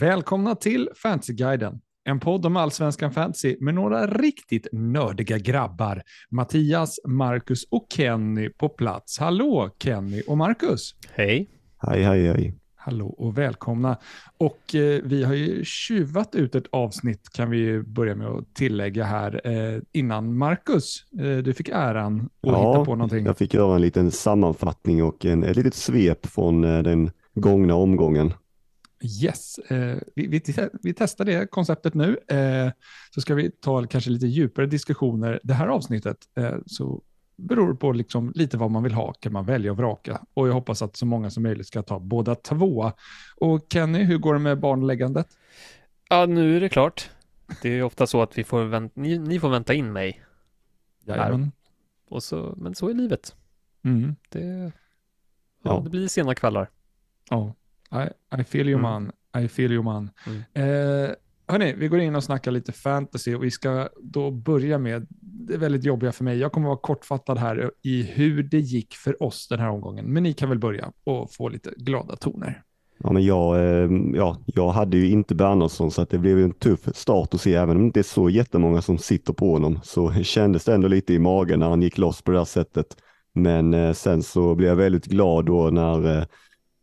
Välkomna till Fantasyguiden, en podd om allsvenskan fantasy med några riktigt nördiga grabbar. Mattias, Marcus och Kenny på plats. Hallå Kenny och Marcus. Hej. Hej, hej, hej. Hallå och välkomna. Och eh, vi har ju tjuvat ut ett avsnitt kan vi börja med att tillägga här eh, innan Marcus, eh, du fick äran att Ja, hitta på någonting. Jag fick göra en liten sammanfattning och en, ett litet svep från eh, den gångna omgången. Yes, eh, vi, vi, vi testar det konceptet nu. Eh, så ska vi ta kanske lite djupare diskussioner. Det här avsnittet eh, så beror på liksom lite vad man vill ha, kan man välja och vraka. Och jag hoppas att så många som möjligt ska ta båda två. Och Kenny, hur går det med barnläggandet? Ja, nu är det klart. Det är ofta så att vi får vänta, ni, ni får vänta in mig. Jajamän. Och så, men så är livet. Mm. Det, ja, Ja. det blir sena kvällar. Ja, I, I feel you Mm. man. I feel you man. Mm. Eh, hörni, vi går in och snackar lite fantasy och vi ska då börja med det är väldigt jobbiga för mig. Jag kommer vara kortfattad här i hur det gick för oss den här omgången, men ni kan väl börja och få lite glada toner. Ja, men jag, eh, ja, jag hade ju inte Bernhardsson så att det blev en tuff start att se. Även om det inte är så jättemånga som sitter på honom så kändes det ändå lite i magen när han gick loss på det här sättet. Men eh, sen så blev jag väldigt glad då när eh,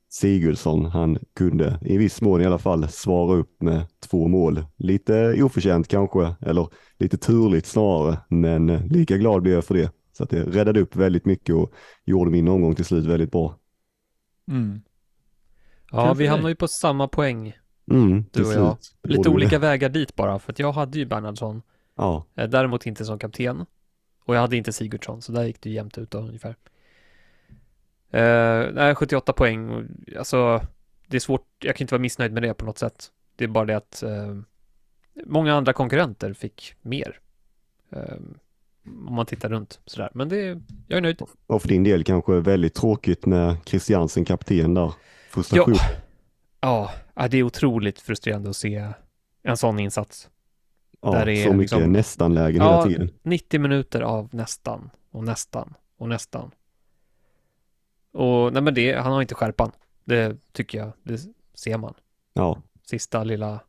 Sigurdsson, han kunde i viss mån i alla fall svara upp med två mål. Lite oförtjänt kanske, eller lite turligt snarare, men lika glad blev jag för det. Så att det räddade upp väldigt mycket och gjorde min omgång till slut väldigt bra. Mm. Ja, vi hamnar ju på samma poäng. Mm, Du och jag. Lite olika det. vägar dit bara, för att jag hade ju Bernhardsson. Ja, Eh, Däremot inte som kapten. Och jag hade inte Sigurdsson, så där gick det ju jämnt ut då ungefär. Eh, nej, 78 poäng. Alltså, det är svårt. Jag kan inte vara missnöjd med det på något sätt. Det är bara det att eh, många andra konkurrenter fick mer. Eh, om man tittar runt sådär. Men det, jag är nöjd. och för din del kanske väldigt tråkigt med Christiansen kapten där. Frustration. Ja. Ja, ja, det är otroligt frustrerande att se en sån insats. Ja, där är så mycket liksom- nästan-lägen Ja, hela tiden. 90 minuter av nästan och nästan och nästan. Och nej men det, han har inte skärpan. Det tycker jag, det ser man. Ja, Sista lilla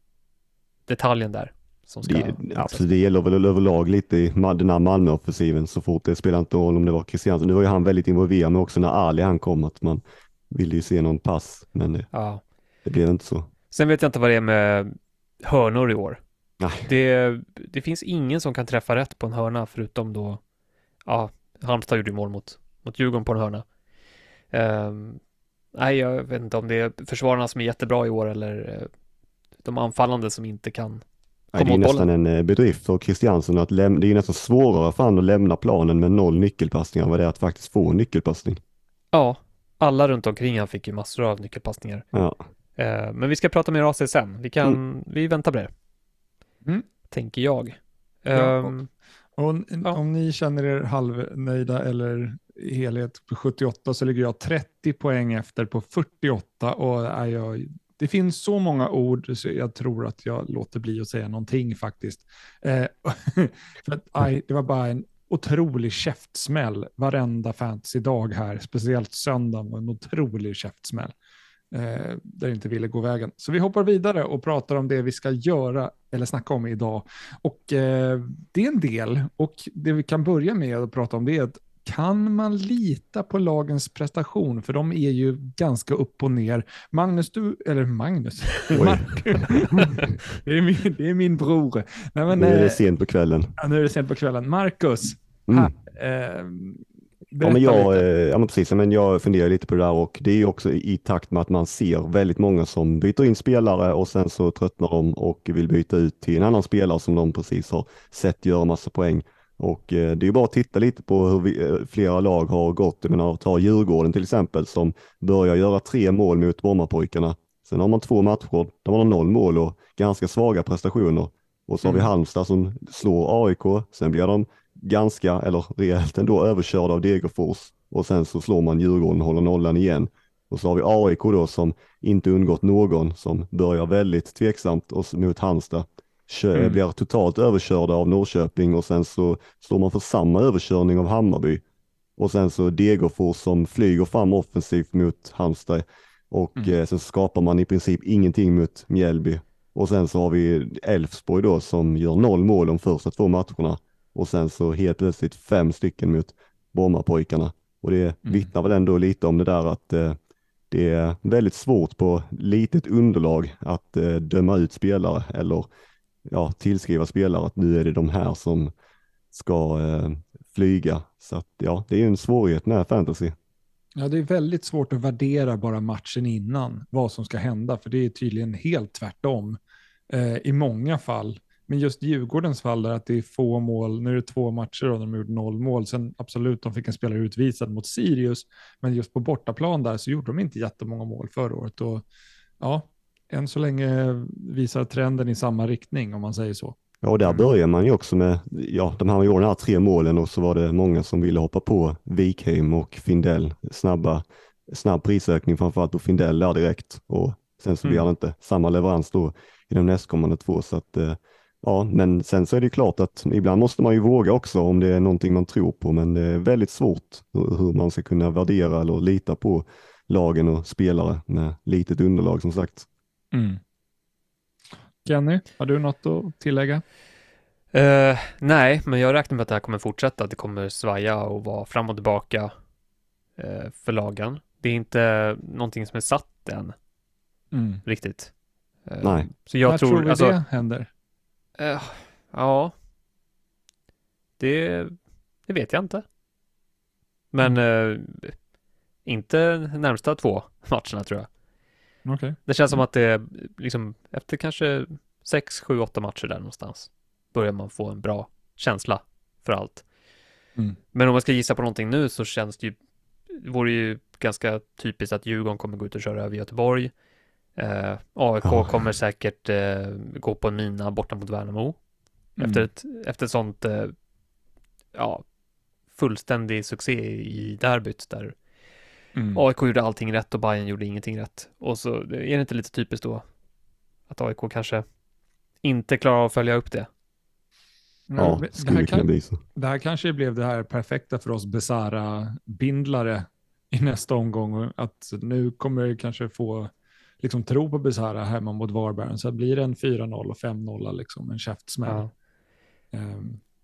detaljen där. Som ska det, absolut, det gäller väl överlag lite i den här Malmö-offensiven så fort. Det spelar inte roll om det var Christiansen. Nu var ju han väldigt involverad men också när Ali han kom att man ville ju se någon pass men det, Ja. det blev inte så. Sen vet jag inte vad det är med hörnor i år. Nej. Det, det finns ingen som kan träffa rätt på en hörna förutom då, ja, Halmstad gjorde ju mål mot, mot Djurgården på en hörna. Ehm, nej, jag vet inte om det är försvararna som är jättebra i år eller eh, de anfallande som inte kan. Nej, det är nästan en eh, bedrift för Christiansen att lämna, det är nästan svårare för han att lämna planen med noll nyckelpassningar än vad det är att faktiskt få en nyckelpassning. Ja, alla runt omkring han fick ju massor av nyckelpassningar. Ja, Eh, men vi ska prata mer AC sen. Vi kan, vi väntar på det. Mm. Tänker jag. Ja, Ehm, Och Ja. om ni känner er halvnöjda eller helhet på 78 så ligger jag 30 poäng efter på 48 och är jag, det finns så många ord så jag tror att jag låter bli att säga någonting faktiskt. Eh, för att, aj, det var bara en otrolig käftsmäll varenda fantasy-dag här, speciellt söndagen var en otrolig käftsmäll. Eh, där inte ville gå vägen. Så vi hoppar vidare och pratar om det vi ska göra eller snacka om idag. Och eh, det är en del och det vi kan börja med att prata om det är att kan man lita på lagens prestation? För de är ju ganska upp och ner. Magnus, du, eller Magnus, det, är min, det är min bror. Nej, men, nu är eh, det sent på kvällen. ja, nu är det sent på kvällen. Marcus, Mm. här, eh, Ja men, jag, lite. eh, ja men precis, men jag funderar lite på det där och det är också i takt med att man ser väldigt många som byter in spelare och sen så tröttnar de och vill byta ut till en annan spelare som de precis har sett göra massa poäng. Och eh, det är bara att titta lite på hur vi, eh, flera lag har gått. Jag menar, ta Djurgården till exempel som börjar göra tre mål mot Brommapojkarna. Sen har man två matcher, där man har noll mål och ganska svaga prestationer. Och så har vi Mm. Halmstad som slår AIK, sen blir de ganska, eller rejält ändå, överkörda av Degerfors. Och sen så slår man Djurgården och håller nollan igen. Och så har vi AIK då som inte undgått någon, som börjar väldigt tveksamt och mot Halmstad. Kö, Mm. Blir totalt överkörda av Norrköping och sen så slår man för samma överkörning av Hammarby. Och sen så Degerfors som flyger fram offensivt mot Halmstad. och Mm. eh, sen skapar man i princip ingenting mot Mjällby. Och sen så har vi Elfsborg då som gör noll mål de första två matcherna och sen så helt plötsligt fem stycken mot Brommapojkarna. Och det vittnar väl ändå lite om det där att eh, det är väldigt svårt på litet underlag att eh, döma ut spelare eller ja, tillskriva spelare att nu är det de här som ska eh, flyga. Så att ja, det är ju en svårighet med fantasy. Ja, det är väldigt svårt att värdera bara matchen innan vad som ska hända, för det är tydligen helt tvärtom eh, i många fall. Men just Djurgårdens fall där att det är få mål, nu är det två matcher och de har gjort noll mål, sen absolut de fick en spelare utvisad mot Sirius, men just på bortaplan där så gjorde de inte jättemånga mål förra året och ja, än så länge visar trenden i samma riktning om man säger så. Ja, och där Mm. börjar man ju också med, ja, de här gjorde de här tre målen och så var det många som ville hoppa på Wikheim och Findell. Snabba, snabb prisökning framförallt på Findell där direkt och sen så blir Mm. det inte samma leverans då i de nästkommande två. Så att, eh, ja, men sen så är det klart att ibland måste man ju våga också om det är någonting man tror på, men det är väldigt svårt hur man ska kunna värdera eller lita på lagen och spelare med litet underlag som sagt. Kenny, har du något att tillägga? Eh, nej, men jag räknar med att det här kommer fortsätta. Det kommer svaja och vara fram och tillbaka eh, för lagen. Det är inte någonting som är satt än riktigt. Eh, Nej. Så jag När tror, tror vi alltså, det händer? Eh, ja, det, det vet jag inte. Men Mm. eh, inte närmsta två matcherna tror jag. Okej. Det känns som att det liksom efter kanske sex, sju, åtta matcher där någonstans börjar man få en bra känsla för allt. Mm. Men om man ska gissa på någonting nu så känns det ju, det vore ju ganska typiskt att Djurgården kommer gå ut och köra över Göteborg. Eh, AIK Ja. kommer säkert eh, gå på en mina borta mot Värnamo. Mm. Efter ett, efter ett sånt, eh, ja, fullständig succé i derbyt där Mm. AIK gjorde allting rätt och Bayern gjorde ingenting rätt. Och så är det inte lite typiskt då att AIK kanske inte klarar av att följa upp det. Ja, men det, här det kunna kan, det här kanske blev det här perfekta för oss besara bindlare i nästa omgång. Att nu kommer det kanske få liksom, tro på Besara hemma mot Varberg. Så blir det en 4-0 och 5-0, liksom, en käftsmäll. Ja.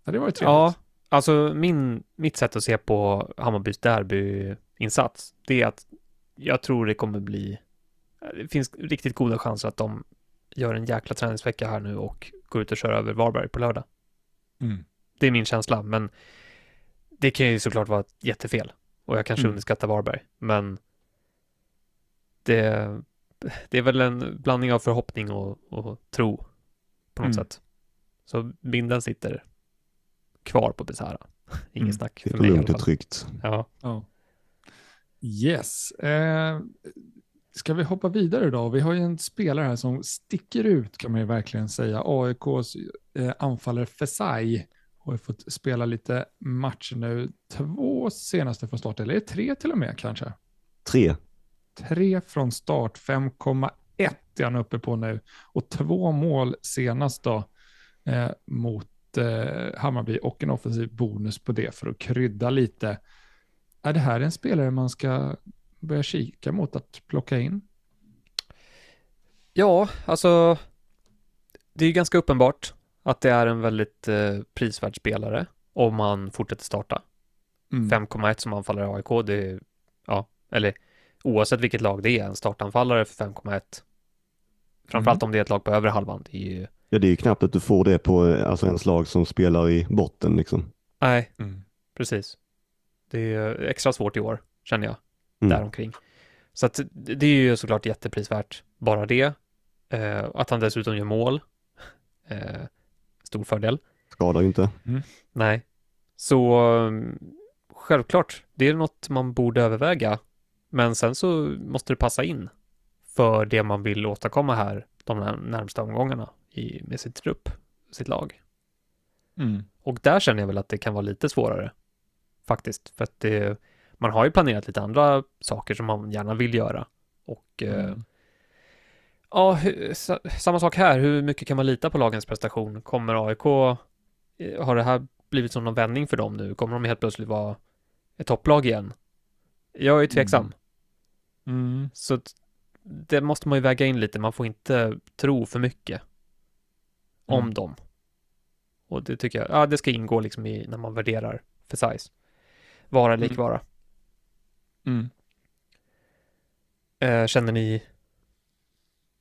Ja, det var ju trevligt. Ja, alltså min, mitt sätt att se på Hammarbys derbyinsats, det är att jag tror det kommer bli, det finns riktigt goda chanser att de gör en jäkla träningsvecka här nu och går ut och kör över Varberg på lördag. Mm. Det är min känsla, men det kan ju såklart vara ett jättefel och jag kanske Mm. underskattar Varberg, men det, det är väl en blandning av förhoppning och, och tro på något Mm. sätt. Så binden sitter kvar på Besara. Inget Mm. snack Det för är mig i lugnt alla och tryggt. Ja. Ja. Yes. Eh, ska vi hoppa vidare då? Vi har ju en spelare här som sticker ut kan man ju verkligen säga. AIKs eh, anfallare Fesai har ju fått spela lite matcher nu. Två senaste från start, eller är det tre till och med kanske? Tre. Tre från start, 5,1 är han uppe på nu. Och två mål senast då eh, mot eh, Hammarby och en offensiv bonus på det för att krydda lite. Är det här en spelare man ska börja kika mot att plocka in? ja, alltså det är ganska uppenbart att det är en väldigt eh, prisvärd spelare om man fortsätter starta. Mm. 5,1 som anfallare i AIK, det är, ja, eller oavsett vilket lag det är, en startanfallare för 5,1. Framförallt Mm. om det är ett lag på övre halvan. Det är ju, Ja, det är ju knappt att du får det på alltså, en slag som spelar i botten liksom. nej, Mm. precis. Det är extra svårt i år, känner jag, Mm. däromkring. Så att det är ju såklart jätteprisvärt, bara det. Eh, att han dessutom gör mål, eh, stor fördel. Skadar ju inte. Nej. Så självklart, det är något man borde överväga. Men sen så måste det passa in för det man vill åstadkomma här de när- närmsta omgångarna i, med sitt trupp, sitt lag. Mm. Och där känner jag väl att det kan vara lite svårare faktiskt. För att det, man har ju planerat lite andra saker som man gärna vill göra. Och eh, Mm. ja, hu- sa, samma sak här. Hur mycket kan man lita på lagens prestation? Kommer AIK, eh, har det här blivit som någon vändning för dem nu? Kommer de helt plötsligt vara ett topplag igen? Jag är tveksam. Mm. Så att det måste man ju väga in lite. Man får inte tro för mycket om Mm. dem. Och det tycker jag, ja, det ska ingå liksom i när man värderar för size. Vara Mm. vara. Mm. Eh, känner ni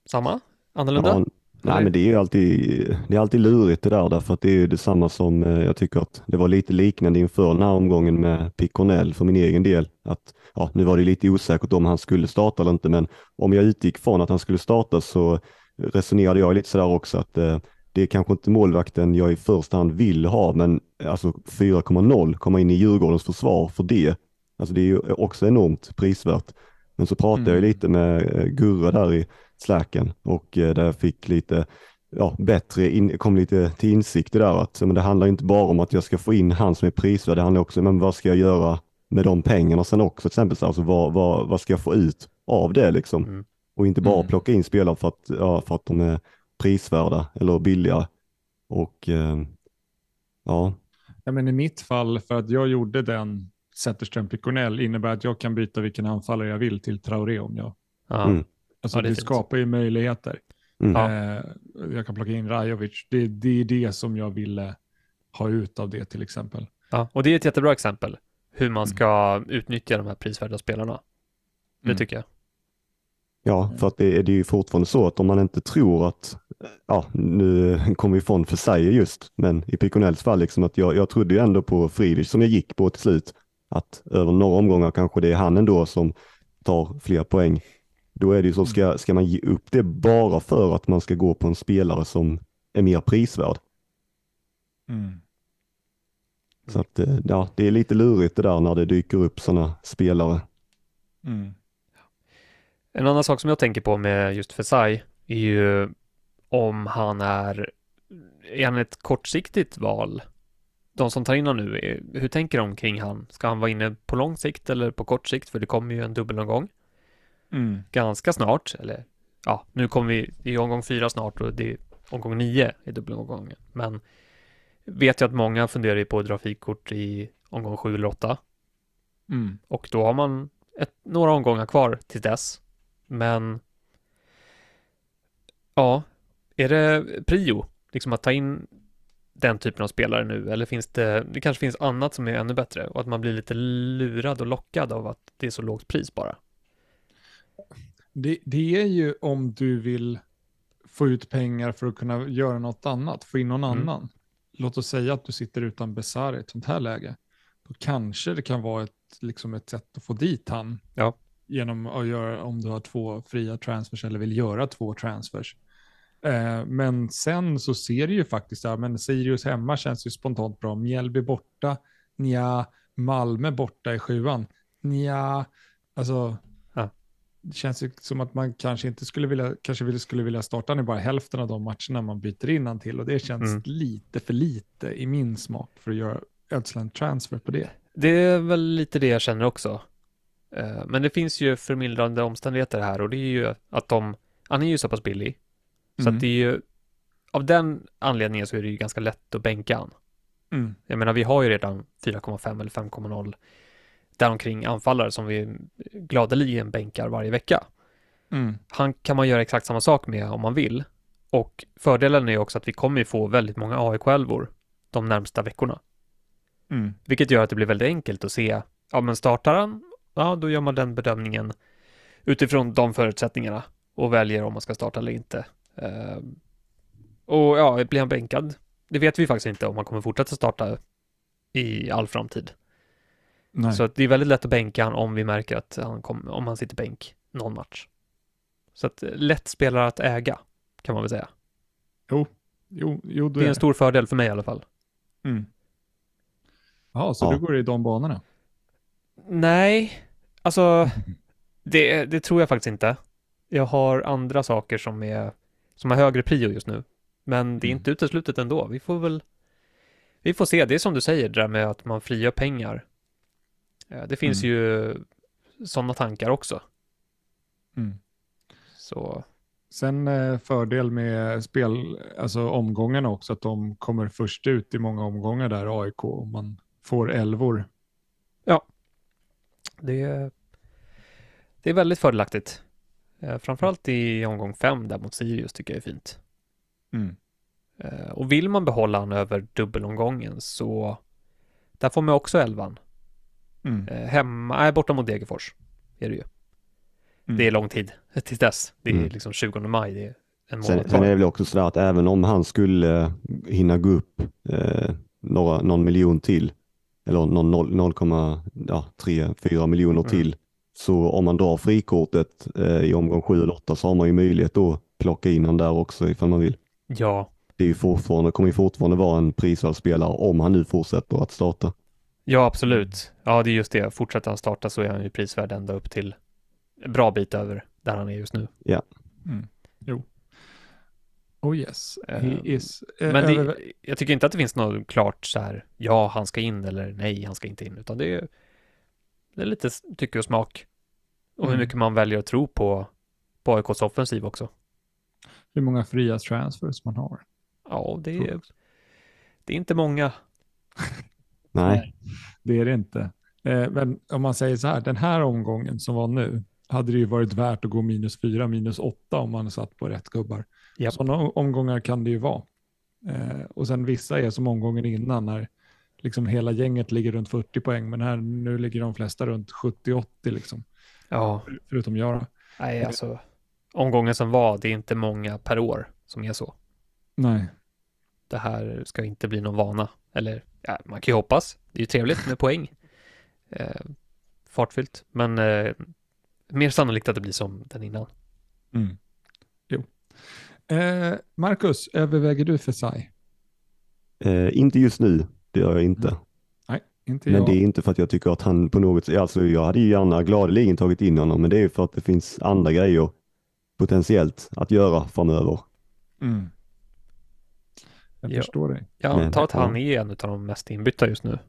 samma? Annorlunda? Ja, nej, men det är ju alltid, det är alltid lurigt det där, därför att det är ju detsamma som eh, jag tycker att det var lite liknande inför den här omgången med Picornell för min egen del. Att, ja, nu var det lite osäkert om han skulle starta eller inte, men om jag utgick från att han skulle starta så resonerade jag lite sådär också att eh, det är kanske inte målvakten jag i första hand vill ha, men alltså 4,0 komma in i Djurgårdens försvar för det. Alltså det är ju också enormt prisvärt. Men så pratade jag Mm. lite med eh, Gurra där i slacken och eh, där jag fick lite ja, bättre, in, kom lite till insikt i det där att men det handlar inte bara om att jag ska få in han som är prisvärd, det handlar också om men vad ska jag göra med de pengarna sen också, till exempel så alltså, vad, vad, vad ska jag få ut av det liksom? Mm. Och inte bara Mm. plocka in spelare för att, ja, för att de är prisvärda eller billiga. Och eh, ja, Ja, men I mitt fall, för att jag gjorde den Zetterström Piconell, innebär att jag kan byta vilken anfallare jag vill till Traoré om jag... Ja. Mm. Alltså Ja, det det, skapar ju möjligheter. mm. Eh, jag kan plocka in Rajovic. Det, det är det som jag ville ha ut av det till exempel. Ja, och det är ett jättebra exempel hur man Mm. ska utnyttja de här prisvärda spelarna. Det Mm. tycker jag. Ja, för att det, är- det är ju fortfarande så att om man inte tror att, ja, nu kommer vi ifrån Versailles just, men i Piconells fall, liksom att jag, jag trodde ju ändå på Friedrich som jag gick på till slut, att över några omgångar kanske det är han ändå som tar fler poäng. Då är det ju så, ska, ska man ge upp det bara för att man ska gå på en spelare som är mer prisvärd? Mm. Så att, eh, ja, det är lite lurigt det där när det dyker upp sådana spelare. Mm. En annan sak som jag tänker på med just Fesai är ju om han är, är han ett kortsiktigt val? De som tar in honom nu, är- hur tänker de kring han? Ska han vara inne på lång sikt eller på kort sikt? För det kommer ju en dubbelomgång Mm. ganska snart, eller ja, nu kommer vi, är omgång fyra snart och det är omgång nio i dubbelomgången. Men vet jag att många funderar ju på att dra fikort i omgång sju eller åtta. Mm. Och då har man ett, några omgångar kvar till dess. Men ja, är det prio? Liksom att ta in den typen av spelare nu? Eller finns det, det kanske finns annat som är ännu bättre och att man blir lite lurad och lockad av att det är så lågt pris bara? Det, det är ju om du vill få ut pengar för att kunna göra något annat, få in någon Mm. annan. Låt oss säga att du sitter utan Besara i ett sånt här läge. Då kanske det kan vara ett, liksom ett sätt att få dit han. Ja. Genom att göra, om du har två fria transfers eller vill göra två transfers. Eh, men sen så ser det ju faktiskt, ja, men Sirius hemma känns ju spontant bra. Mjällby borta, nja, Malmö borta i sjuan, nja, alltså. Det känns ju som att man kanske inte skulle vilja, kanske skulle vilja starta i bara hälften av de matcherna man byter innan till och det känns Mm. lite för lite i min smak för att göra ödsla transfer på det. Det är väl lite det jag känner också. Eh, Men det finns ju förmildrande omständigheter här och det är ju att de, han är ju så pass billig. Så Mm. att det är ju, av den anledningen så är det ju ganska lätt att bänka han. Mm. Jag menar, vi har ju redan 4,5 eller 5,0 däromkring anfallare som vi gladeligen bänkar varje vecka. Mm. Han kan man göra exakt samma sak med om man vill. Och fördelen är också att vi kommer ju få väldigt många AIK-11 de närmsta veckorna. Mm. Vilket gör att det blir väldigt enkelt att se, ja men startar han, ja då gör man den bedömningen utifrån de förutsättningarna och väljer om man ska starta eller inte. Eh, och ja, blir han bänkad? Det vet vi faktiskt inte om han kommer fortsätta starta i all framtid. Nej. Så att det är väldigt lätt att bänka han om vi märker att han kommer, om han sitter bänk någon match. Så att eh, lätt spelare att äga, kan man väl säga. Jo, jo, jo Det är en stor fördel för mig i alla fall. Mm. Ja, så Ja. du går i de banorna? Nej, alltså det, det tror jag faktiskt inte. Jag har andra saker som är som har högre prio just nu. Men det är Mm. inte uteslutet ändå. Vi får väl vi får se. Det är som du säger, det där med att man frigör pengar. Eh, Det finns Mm. ju sådana tankar också. Mm. Så Sen eh, fördel med spel, alltså omgångarna också, att de kommer först ut i många omgångar där AIK och man får elvor. det, det är väldigt fördelaktigt. Eh, framförallt i omgång fem där mot Sirius tycker jag är fint. Mm. Och vill man behålla han över dubbelomgången så där får man också elvan. Mm. Eh, hemma, nej, borta mot Degerfors är det ju. Mm. Det är lång tid till dess. Det är Mm. liksom 20 maj, det är en Sen, månad sen är det väl också sådär att även om han skulle hinna gå upp eh, några, någon miljon till, eller någon noll- 0,3-4 miljoner Mm. till, så om man drar frikortet eh, i omgång 7 eller 8 så har man ju möjlighet att plocka in han där också ifall man vill. Ja, Det är ju fortfarande, kommer ju fortfarande vara en prisvärd spelare om han nu fortsätter att starta. Ja absolut. Ja, det är just det. Fortsätter han starta så är han ju prisvärd ända upp till en bra bit över där han är just nu. Mm. Jo. Oh yes, he Eh, is. eh, Men det, jag tycker inte att det finns något klart så här, ja, han ska in eller nej, han ska inte in, utan det är, det är lite tycke och smak. Och hur Mm. mycket man väljer att tro på, på AIKs offensiv också. hur många fria transfers man har. Ja, det är, det är inte många. Nej, Det är det inte. Eh, men om man säger så här, den här omgången som var nu, hade det ju varit värt att gå minus fyra, minus åtta om man satt på rätt gubbar. Japp. Sådana omgångar kan det ju vara. Eh, och sen vissa är som omgången innan när liksom hela gänget ligger runt 40 poäng, men här nu ligger de flesta runt 70-80 liksom, Ja, förutom jag. nej alltså, omgången som var, det är inte många per år som är så. Nej, Det här ska inte bli någon vana. Eller, ja, man kan ju hoppas. Det är ju trevligt med poäng. Eh, fartfyllt, men eh, mer sannolikt att det blir som den innan. mm. jo. Eh, Marcus, överväger du för sig? eh, inte just nu, det gör jag inte. Mm. Nej, inte Men jag. det är inte för att jag tycker att han på något sätt, alltså jag hade ju gärna gladeligen tagit in honom, men det är ju för att det finns andra grejer potentiellt att göra framöver. Mm. Jag Ja. förstår dig. Jag Men- antar att han är en av de mest inbytta just nu.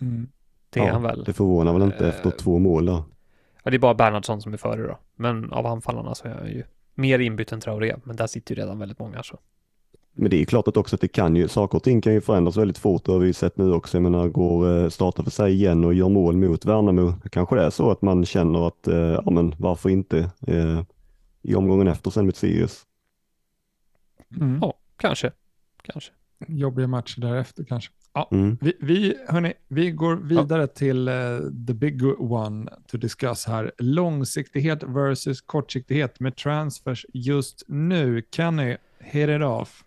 Mm. Det är Ja, han väl. Det förvånar väl inte efter två mål där. Ja, det är bara Bernhardsson som är före då. Men av anfallarna så är han ju mer inbytt än Traoré. Men där sitter ju redan väldigt många så. Men det är ju klart att också att det kan ju, saker och ting kan ju förändras väldigt fort. Det har vi sett nu också. Jag menar, går eh, startar för sig igen och gör mål mot Värnamo. Kanske det är så att man känner att, eh, ja men varför inte eh, i omgången efter sen mot Sirius. Mm. Ja, kanske. Kanske. Jobbiga matcher därefter kanske. Ja, Mm. vi, vi, hörni, vi går vidare till eh, the big one to discuss här. Långsiktighet versus kortsiktighet med transfers just nu. Kenny, hit it off.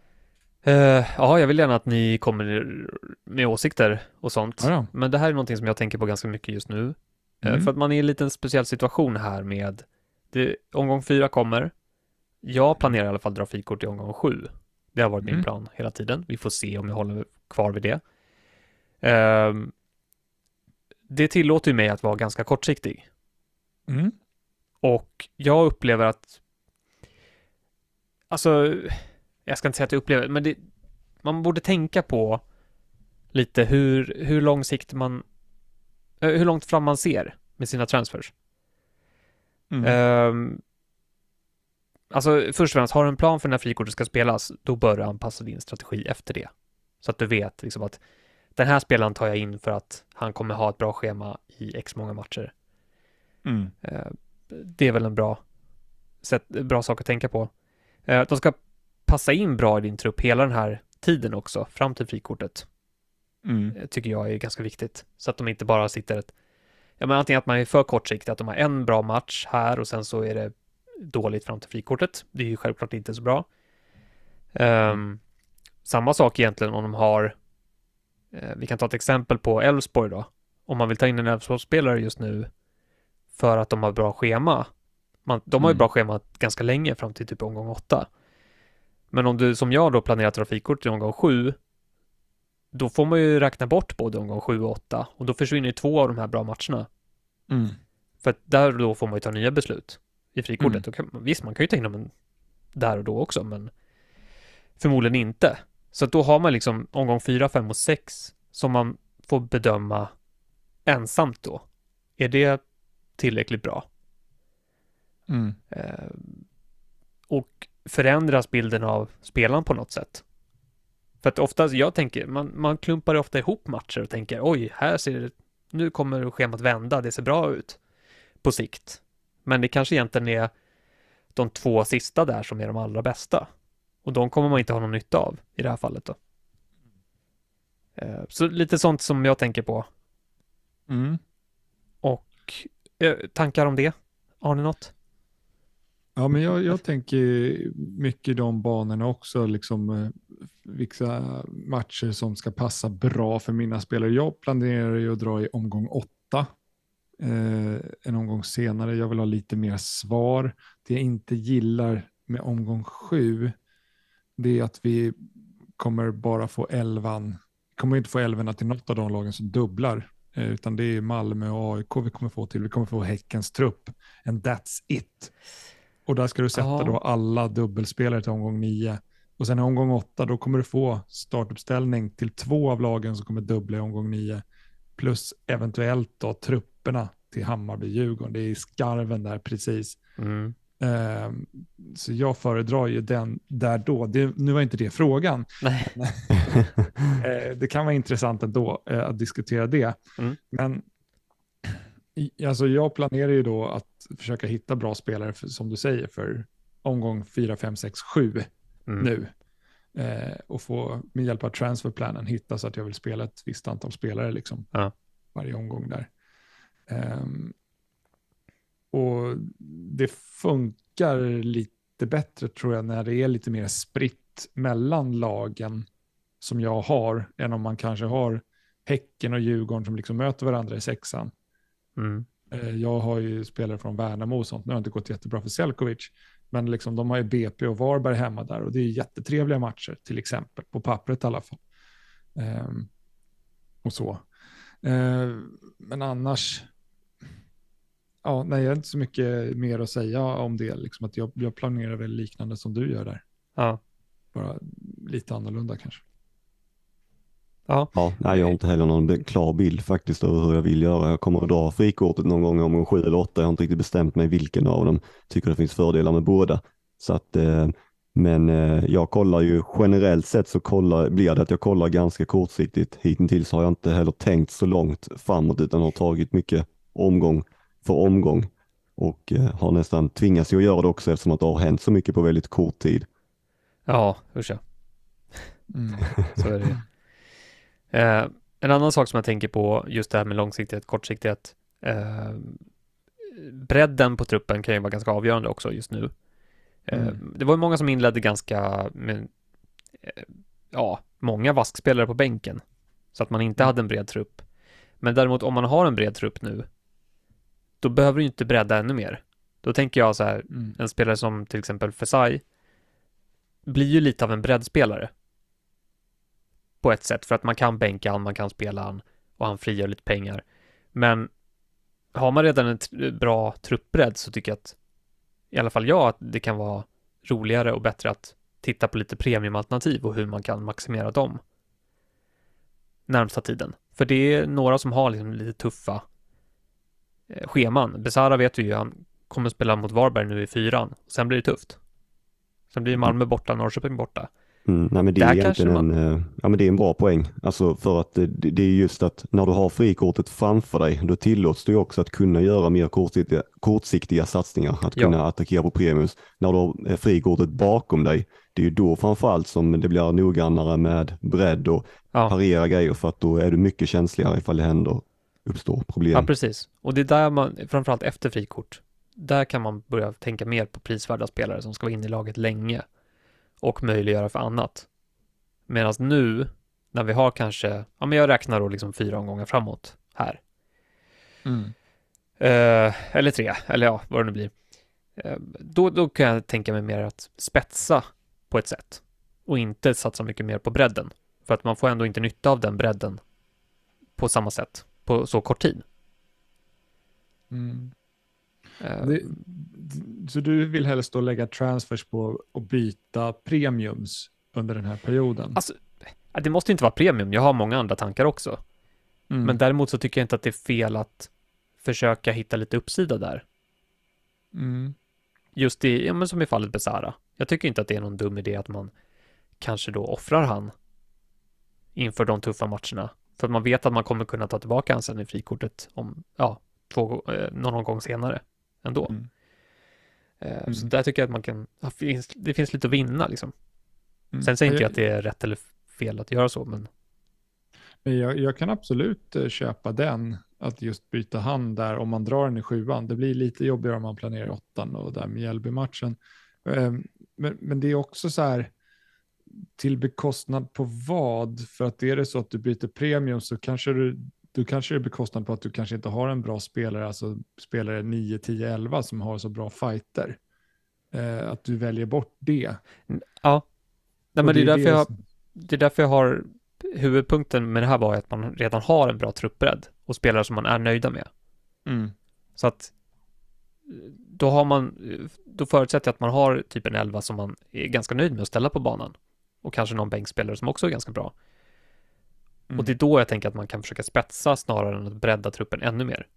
Eh, ja, jag vill gärna att ni kommer med åsikter och sånt. Ja. Men det här är någonting som jag tänker på ganska mycket just nu. Eh, Mm. För att man är i en liten speciell situation här med det, omgång fyra kommer. Jag planerar i alla fall dra frikort i omgång sju. Det har varit min Mm. plan hela tiden. Vi får se om jag håller kvar vid det. Ehm, det tillåter ju mig att vara ganska kortsiktig. Mm. Och jag upplever att, alltså, jag ska inte säga att jag upplever, men det, man borde tänka på lite hur, hur lång sikt man, eh, hur långt fram man ser med sina transfers. Mm. Ehm, alltså, först och främst, har du en plan för när frikortet ska spelas, då bör du anpassa din strategi efter det. Så att du vet liksom att den här spelaren tar jag in för att han kommer ha ett bra schema i x många matcher. Mm. Eh, Det är väl en bra, sätt, bra sak att tänka på. Eh, De ska passa in bra i din trupp hela den här tiden också, fram till frikortet, Mm. eh, tycker jag är ganska viktigt. Så att de inte bara sitter ett, ja men antingen att man är för kortsiktig, att de har en bra match här och sen så är det dåligt fram till frikortet. Det är ju självklart inte så bra. Ehm, samma sak egentligen om de har, eh, vi kan ta ett exempel på Elfsborg då. Om man vill ta in en Elfsborgsspelare just nu för att de har bra schema. Man, de har ju Mm. bra schema ganska länge fram till typ omgång åtta. Men om du som jag då planerar trafikkort i omgång sju, då får man ju räkna bort både omgång sju och åtta och då försvinner ju två av de här bra matcherna. Mm. För att där då får man ju ta nya beslut i frikortet. Mm. Kan, visst, man kan ju ta in dem där och då också, men förmodligen inte. Så då har man liksom omgång fyra, fem och sex som man får bedöma ensamt då. Är det tillräckligt bra? Mm. Eh, och förändras bilden av spelaren på något sätt. För att oftast, jag tänker, man, man klumpar ofta ihop matcher och tänker oj, här ser det, nu kommer schemat vända, det ser bra ut på sikt. Men det kanske egentligen är de två sista där som är de allra bästa. Och de kommer man inte ha någon nytta av i det här fallet då. Eh, så lite sånt som jag tänker på. Mm. Och eh, tankar om det? Har ni något? Ja, men jag, jag tänker mycket de banorna också, liksom eh, vilka matcher som ska passa bra för mina spelare. Jag planerar ju att dra i omgång åtta, en omgång senare. Jag vill ha lite mer svar. Det jag inte gillar med omgång sju, det är att vi kommer bara få elvan, kommer inte få elvorna till något av de lagen som dubblar, eh, utan det är Malmö och AIK vi kommer få till. Vi kommer få Häckens trupp, and that's it. Och där ska du sätta Ja. då alla dubbelspelare till omgång nio. Och sen i omgång åtta, då kommer du få startuppställning till två av lagen som kommer dubbla i omgång nio. Plus eventuellt då trupperna till Hammarby-Djurgården. Det är skarven där precis. Mm. Ehm, så jag föredrar ju den där då. Det, nu var inte det frågan. Eh, det kan vara intressant ändå eh, att diskutera det. Mm. Men i, alltså jag planerar ju då att försöka hitta bra spelare, för, som du säger, för omgång 4, 5, 6, 7 Mm. nu. Eh, och få med hjälp av transferplanen hitta så att jag vill spela ett visst antal spelare liksom, Ja. varje omgång där. Ehm, och det funkar lite bättre tror jag när det är lite mer spritt mellan lagen som jag har än om man kanske har Häcken och Djurgården som liksom möter varandra i sexan. Mm. Eh, Jag har ju spelare från Värnamo och sånt. Nu har det inte gått jättebra för Selkovic. Men liksom, de har ju BP och Varberg hemma där och det är jättetrevliga matcher till exempel. På pappret i alla fall. Ehm, och så. Ehm, men annars. Ja, nej, jag har inte så mycket mer att säga om det. Liksom att jag, jag planerar väl liknande som du gör där. Ja. Bara lite annorlunda kanske. Ja. Ja, nej, jag har inte heller någon klar bild faktiskt över hur jag vill göra. Jag kommer att dra frikortet någon gång om sju eller åtta. Jag har inte riktigt bestämt mig vilken av dem. Tycker det finns fördelar med båda. Så att, eh, men eh, jag kollar ju generellt sett så kollar, blir det att jag kollar ganska kortsiktigt. Hittills har jag inte heller tänkt så långt framåt utan har tagit mycket omgång för omgång och eh, har nästan tvingats att göra det också eftersom att det har hänt så mycket på väldigt kort tid. Ja, usch ja. Mm. Så är det eh, En annan sak som jag tänker på, just det här med långsiktighet, kortsiktighet. Eh, bredden på truppen kan ju vara ganska avgörande också just nu. Eh, Mm. Det var ju många som inledde ganska, med, eh, ja, många vaskspelare på bänken. Så att man inte Mm. hade en bred trupp. Men däremot om man har en bred trupp nu, då behöver du inte bredda ännu mer. Då tänker jag så här, Mm. en spelare som till exempel Fesai blir ju lite av en breddspelare. På ett sätt, för att man kan bänka han, man kan spela han och han frigör lite pengar. Men har man redan en tr- bra truppbredd så tycker jag att, i alla fall jag, att det kan vara roligare och bättre att titta på lite premiumalternativ och hur man kan maximera dem närmsta tiden. För det är några som har liksom lite tuffa scheman. Besara vet vi ju, han kommer spela mot Varberg nu i fyran. Sen blir det tufft. Sen blir Malmö borta, Norrköping borta. Mm, nej, men det, är egentligen man- en, eh, ja, men det är en bra poäng. Alltså för att det, det är just att när du har frikortet framför dig, då tillåts du också att kunna göra mer kortsiktiga, kortsiktiga satsningar, att Ja. kunna attackera på premius. När du har eh, frikortet bakom dig, det är ju då framförallt som det blir noggrannare med bredd och Ja. parera grejer för att då är du mycket känsligare ifall det händer, uppstår problem. Ja, precis. Och det är där man, framförallt efter frikort, där kan man börja tänka mer på prisvärda spelare som ska vara inne i laget länge och möjliggöra för annat. Medan nu, när vi har kanske, ja men jag räknar då liksom fyra omgångar framåt här. Mm. Eh, eller tre, eller ja, vad det nu blir. Eh, då, då kan jag tänka mig mer att spetsa på ett sätt och inte satsa mycket mer på bredden. För att man får ändå inte nytta av den bredden på samma sätt på så kort tid. Mm. Eh, Det, så du vill helst då lägga transfers på att byta premiums under den här perioden? Alltså, det måste inte vara premium, jag har många andra tankar också. Mm. Men däremot så tycker jag inte att det är fel att försöka hitta lite uppsida där. Mm. Just i, ja men som i fallet Besara. Jag tycker inte att det är någon dum idé att man kanske då offrar han inför de tuffa matcherna. För att man vet att man kommer kunna ta tillbaka han sen i frikortet om, ja, två, eh, någon gång senare ändå. Mm. Eh, Mm. Så där tycker jag att man kan, det finns lite att vinna liksom. Mm. Sen säger inte jag att det är rätt eller fel att göra så, men men jag, jag kan absolut eh, köpa den, att just byta hand där om man drar den i sjuan. Det blir lite jobbigare om man planerar i åttan och där med Mjällby-matchen. Ehm, Men, men det är också så här, till bekostnad på vad? För att är det så att du byter premium så kanske du, du kanske är bekostnad på att du kanske inte har en bra spelare, alltså spelare 9, 10, 11 som har så bra fighter. Eh, att du väljer bort det. ja. Nej, men det är, därför det jag, som- det är därför jag har, huvudpunkten med det här var att man redan har en bra truppbredd och spelare som man är nöjda med. Mm. Så att då har man, då förutsätter jag att man har typ en 11 som man är ganska nöjd med att ställa på banan. Och kanske någon bänkspelare som också är ganska bra. Mm. Och det är då jag tänker att man kan försöka spetsa snarare än att bredda truppen ännu mer.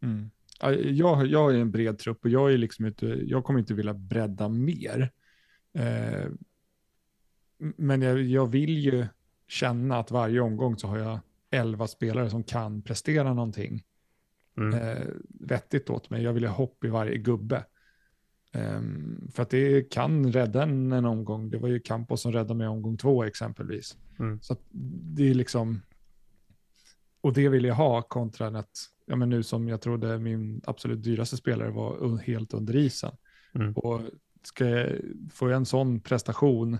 Mm. Ja, Jag, jag är en bred trupp och jag, är liksom inte, jag kommer inte vilja bredda mer. Eh, men jag, jag vill ju känna att varje omgång så har jag elva spelare som kan prestera någonting Mm. eh, vettigt åt mig. Jag vill ha hopp i varje gubbe. Ehm, för att det kan rädda en, en omgång. Det var ju Campos som räddade mig omgång två exempelvis. Mm. Så det är liksom, och det vill jag ha kontra att, ja men nu som jag trodde min absolut dyraste spelare var helt under isen. Mm. Och ska jag, får jag en sån prestation,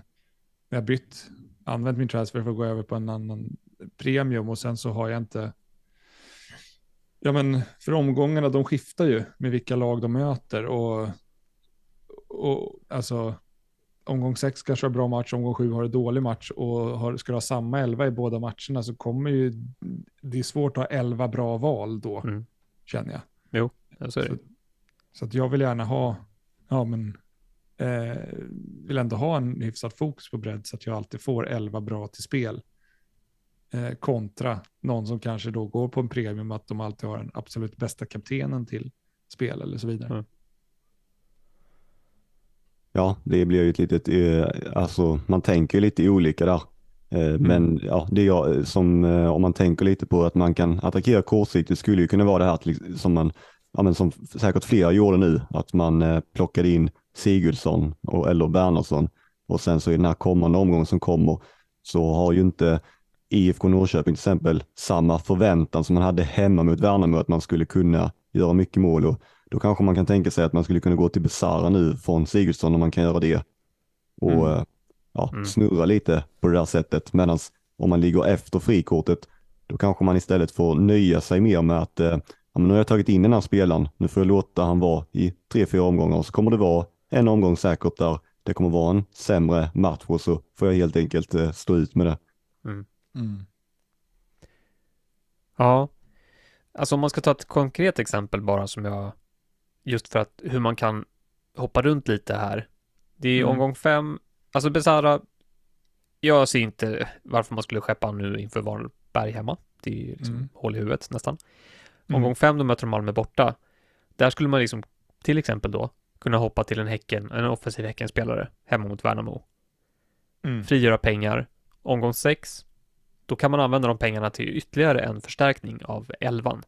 när jag bytt, använt min transfer för att gå över på en annan premium och sen så har jag inte, ja men för omgångarna de skiftar ju med vilka lag de möter och, och alltså omgång sex kanske har bra match, omgång sju har en dålig match och har, ska du ha samma elva i båda matcherna så kommer ju, det är svårt att ha elva bra val då, Mm. känner jag. Ja, så är det. Så att jag vill gärna ha, ja men, eh, vill ändå ha en hyfsad fokus på bredd så att jag alltid får elva bra till spel. Eh, kontra någon som kanske då går på en premium att de alltid har den absolut bästa kaptenen till spel eller så vidare. Mm. Ja, det blir ju ett litet, eh, alltså man tänker lite olika där. Eh, Men ja, det jag som, eh, om man tänker lite på att man kan attackera kortsiktigt skulle ju kunna vara det här till- som man, ja men som säkert flera gjorde nu, att man plockade in Sigurdsson och, eller Bernhardsson. Och sen så i den här kommande omgången som kommer så har ju inte IFK Norrköping till exempel samma förväntan som man hade hemma mot Värnamo att man skulle kunna göra mycket mål. Och då kanske man kan tänka sig att man skulle kunna gå till Besara nu från Sigurdsson om man kan göra det och Mm. eh, ja, Mm. snurra lite på det där sättet. Medan om man ligger efter frikortet, då kanske man istället får nöja sig mer med att eh, ja, men nu har jag tagit in den här spelaren, nu får jag låta han vara i tre, fyra omgångar så kommer det vara en omgång säkert där det kommer vara en sämre match och så får jag helt enkelt eh, stå ut med det. Mm. Ja, alltså om man ska ta ett konkret exempel bara som jag, just för att hur man kan hoppa runt lite här. Det är Mm. omgång fem, alltså Besara, jag ser inte varför man skulle skeppa nu inför Varberg hemma. Det är ju liksom Mm. hål i huvudet nästan. Mm. Omgång fem, då möter de Malmö borta. Där skulle man liksom, till exempel då, kunna hoppa till en Häcken, en offensiv Häckenspelare hemma mot Värnamo. Mm. frigöra pengar. Omgång 6, då kan man använda de pengarna till ytterligare en förstärkning av elvan.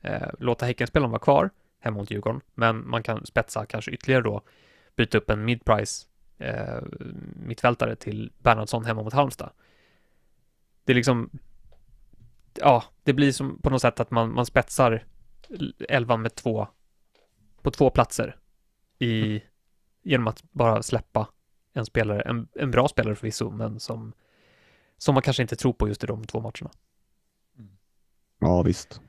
Eh, låta Häckenspelaren vara kvar hemma mot Djurgården, men man kan spetsa kanske ytterligare då, byta upp en mid-price eh, mittfältare till Bernhardsson hemma mot Halmstad. Det är liksom, ja, det blir som på något sätt att man, man spetsar elvan med två, på två platser i, genom att bara släppa en spelare, en, en bra spelare förvisso, men som, som man kanske inte tror på just i de två matcherna. Ja visst.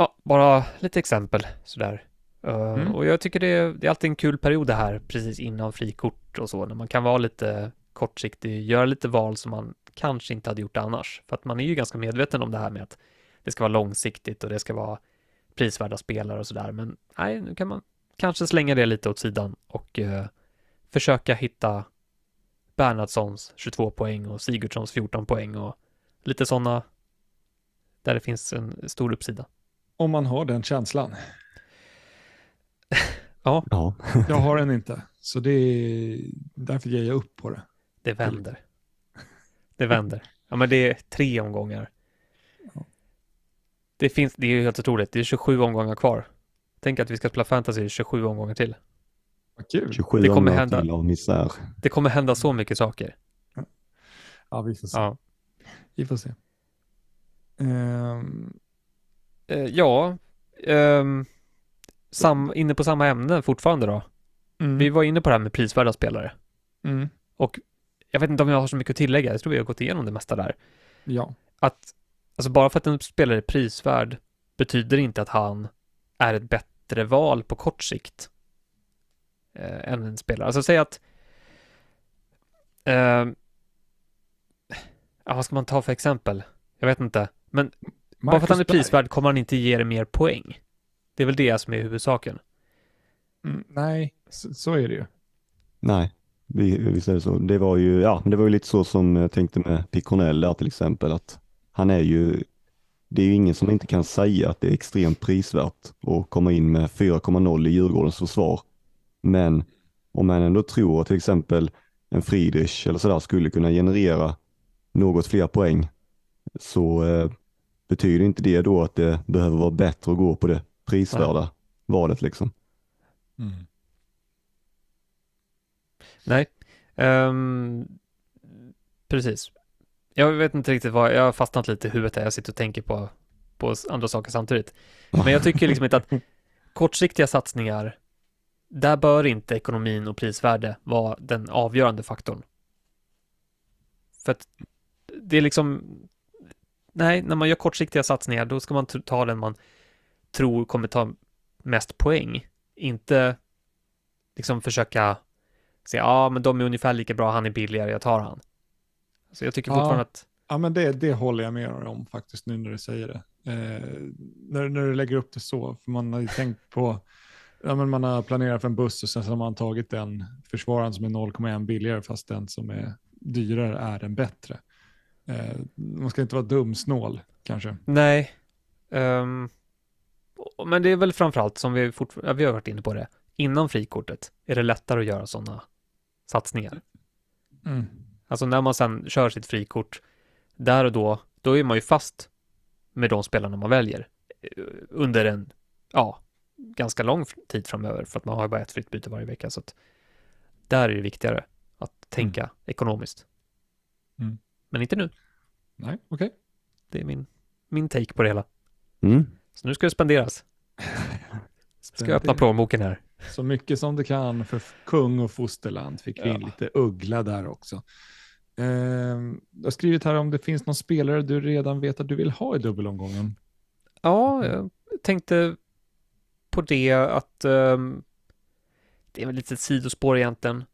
Ja, bara lite exempel sådär. Uh, Mm. Och jag tycker det är, det är alltid en kul period det här precis innan frikort och så, när man kan vara lite kortsiktig, göra lite val som man kanske inte hade gjort annars. För att man är ju ganska medveten om det här med att det ska vara långsiktigt och det ska vara prisvärda spelare och sådär. Men nej, nu kan man kanske slänga det lite åt sidan och eh, försöka hitta Bernhardssons 22 poäng och Sigurdssons 14 poäng och lite sådana där det finns en stor uppsida. Om man har den känslan. Ja, Jag har den inte, så det är därför ger jag upp på det. Det vänder. Det vänder. Ja, men det är tre omgångar. Det finns, det är ju helt otroligt. Det är 27 omgångar kvar Tänk att vi ska spela fantasy 27 omgångar till. Vad kul. 27 Det kommer hända. till av misär. Det kommer hända så mycket saker. Ja, vi får se. Ja, Vi får se. Ehm, eh, ja ehm, sam, inne på samma ämne fortfarande då. mm, Vi var inne på det här med prisvärda spelare. mm, Jag vet inte om jag har så mycket att tillägga. Jag tror vi har gått igenom det mesta där. ja. Att, alltså bara för att en spelare är prisvärd betyder inte att han är ett bättre val på kort sikt eh, än en spelare. Alltså säg att eh, ja, vad ska man ta för exempel? Jag vet inte. Men bara för att han är prisvärd kommer han inte ge dig mer poäng. Det är väl det som är huvudsaken. Mm, nej, så, så är det ju. Nej, vi, visst är det så. Det var ju, ja, men det var ju lite så som jag tänkte med Piconell där till exempel, att han är ju, det är ju ingen som inte kan säga att det är extremt prisvärt att komma in med 4,0 i Djurgårdens försvar. Men om man ändå tror att till exempel en Friedrich eller sådär skulle kunna generera något fler poäng så eh, betyder inte det då att det behöver vara bättre att gå på det prisvärda valet liksom. Nej. Ehm, precis. Jag vet inte riktigt vad, jag har fastnat lite i huvudet här. Jag sitter och tänker på, på andra saker samtidigt. Men jag tycker liksom inte att kortsiktiga satsningar, där bör inte ekonomin och prisvärde vara den avgörande faktorn. För att det är liksom, nej, när man gör kortsiktiga satsningar, då ska man ta den man tror kommer ta mest poäng. Inte liksom försöka se, ja, men de är ungefär lika bra, han är billigare, jag tar han. Så jag tycker Ja. fortfarande att, Ja, men det, det håller jag med om faktiskt nu när du säger det. Eh, när, när du lägger upp det så, för man har ju tänkt på, ja, men man har planerat för en buss och sen så har man tagit den försvararen som är 0,1 billigare fast den som är dyrare är den bättre. Eh, man ska inte vara dumsnål kanske. nej. Och- men det är väl framförallt som vi ja, vi har varit inne på det, innan frikortet är det lättare att göra sådana satsningar. Mm. Alltså när man sen kör sitt frikort, där och då, då är man ju fast med de spelarna man väljer eh, under en, ja, ganska lång tid framöver, för att man har ju bara ett fritt byte varje vecka, så att där är det viktigare att tänka ekonomiskt. Mm. Men inte nu. Nej, okej. Det är min, min take på det hela. Mm. Så nu ska det spenderas. Ska jag öppna plånboken här. Så mycket som du kan för kung och fosterland fick vi in Ja. lite uggla där också. Ehm, du har skrivit här om det finns någon spelare du redan vet att du vill ha i dubbelomgången. Ja, jag tänkte på det att ehm, det är väl lite ett sidospår egentligen.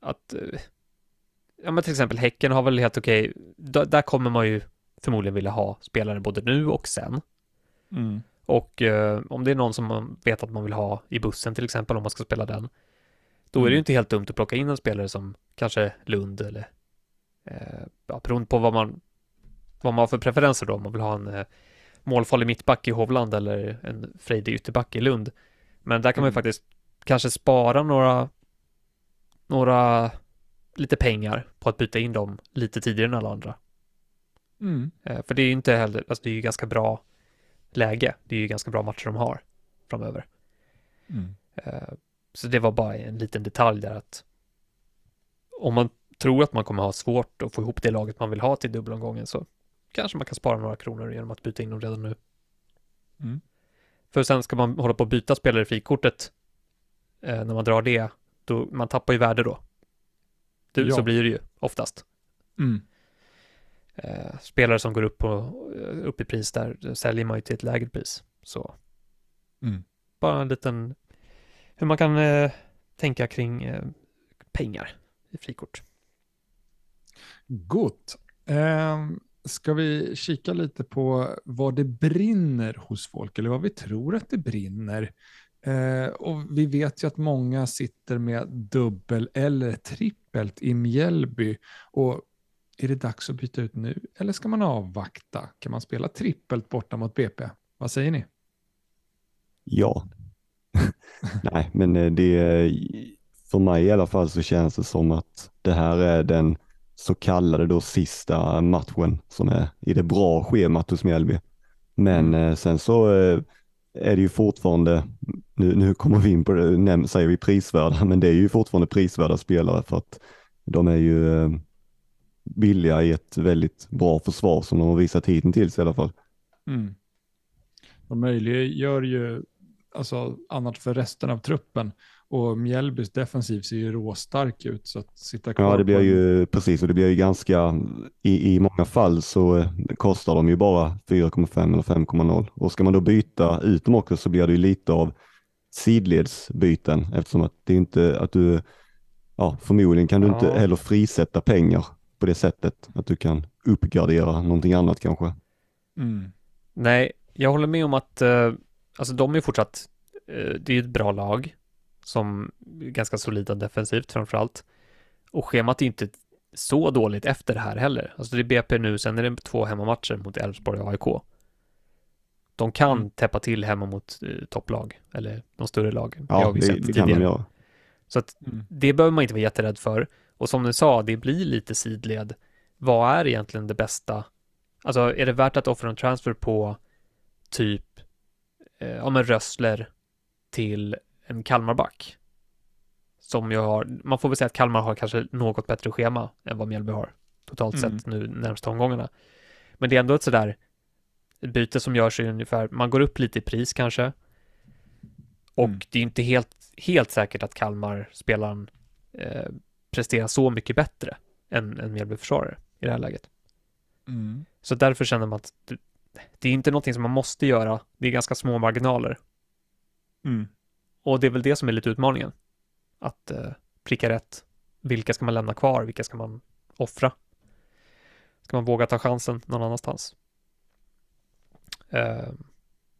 Att, eh, ja men till exempel Häcken har väl helt okej, där, där kommer man ju förmodligen vilja ha spelare både nu och sen. Mm. Och eh, om det är någon som man vet att man vill ha i bussen till exempel, om man ska spela den, då är det Mm. ju inte helt dumt att plocka in en spelare som kanske Lund eller, eh, ja, beroende på vad man, vad man har för preferenser då, om man vill ha en eh, målfarlig mittback i Hovland eller en frejdig ytterback i Lund. Men där kan man ju Mm. faktiskt kanske spara några, några, lite pengar på att byta in dem lite tidigare än alla andra. Mm. Eh, För det är ju inte heller, alltså det är ju ganska bra läge. Det är ju ganska bra matcher de har framöver. Mm. Eh, Så det var bara en liten detalj där att om man tror att man kommer ha svårt att få ihop det laget man vill ha till dubbelomgången så kanske man kan spara några kronor genom att byta in dem redan nu. Mm. För sen ska man hålla på att byta spelare i frikortet eh, när man drar det, då man tappar ju värde då. Det, Ja. Så blir det ju oftast. Mm. Eh, spelare som går upp, på, upp i pris där säljer man ju till ett lägre pris. Så Mm. bara en liten hur man kan eh, tänka kring eh, pengar i frikort. Gott. Ehm, ska vi kika lite på vad det brinner hos folk, eller vad vi tror att det brinner? Eh, och vi vet ju att många sitter med dubbel eller trippelt i Mjällby. Och är det dags att byta ut nu, eller ska man avvakta? Kan man spela trippelt borta mot BP? Vad säger ni? Ja. Nej, men eh, det, för mig i alla fall så känns det som att det här är den så kallade då sista matchen som är i det bra schemat hos Mjällby. Men eh, sen så eh, är det ju fortfarande, nu, nu kommer vi in på det, näm, säger vi prisvärda, men det är ju fortfarande prisvärda spelare för att de är ju eh, billiga i ett väldigt bra försvar som de har visat hittills i alla fall. Mm. De möjliggör ju alltså, annat för resten av truppen och Mjällbys defensiv ser ju råstark ut så att sitta kvar. Ja, det blir ju precis och det blir ju ganska, i, i många fall så eh, kostar de ju bara 4,5 eller 5,0 och ska man då byta ut dem också så blir det ju lite av sidledsbyten eftersom att det är inte att du, ja förmodligen kan du inte Ja. heller frisätta pengar på det sättet att du kan uppgradera någonting annat kanske. Mm. Nej, jag håller med om att eh, alltså de är fortsatt, eh, det är ju ett bra lag som är ganska solida defensivt framför allt. Och schemat är inte så dåligt efter det här heller. Alltså det är BP nu, sen är det två hemmamatcher mot Elfsborg och AIK. De kan Mm. täppa till hemma mot eh, topplag, eller de större lagen. Ja, det, sett det kan de göra. Så att Mm. det behöver man inte vara jätterädd för. Och som du sa, det blir lite sidled. Vad är egentligen det bästa? Alltså, är det värt att offra en transfer på typ, eh, ja men Rössler till en Kalmarback? Som jag har, man får väl säga att Kalmar har kanske något bättre schema än vad Mjällby har totalt Mm. sett nu närmsta omgångarna. Men det är ändå ett sådär ett byte som görs i ungefär, man går upp lite i pris kanske. Och Mm. det är inte helt, helt säkert att Kalmar-spelaren eh, presterar så mycket bättre än en Mjällby-försvarare i det här läget. Mm. Så därför känner man att det, det är inte någonting som man måste göra. Det är ganska små marginaler. Mm. Och det är väl det som är lite utmaningen. Att eh, pricka rätt. Vilka ska man lämna kvar? Vilka ska man offra? Ska man våga ta chansen någon annanstans? Eh,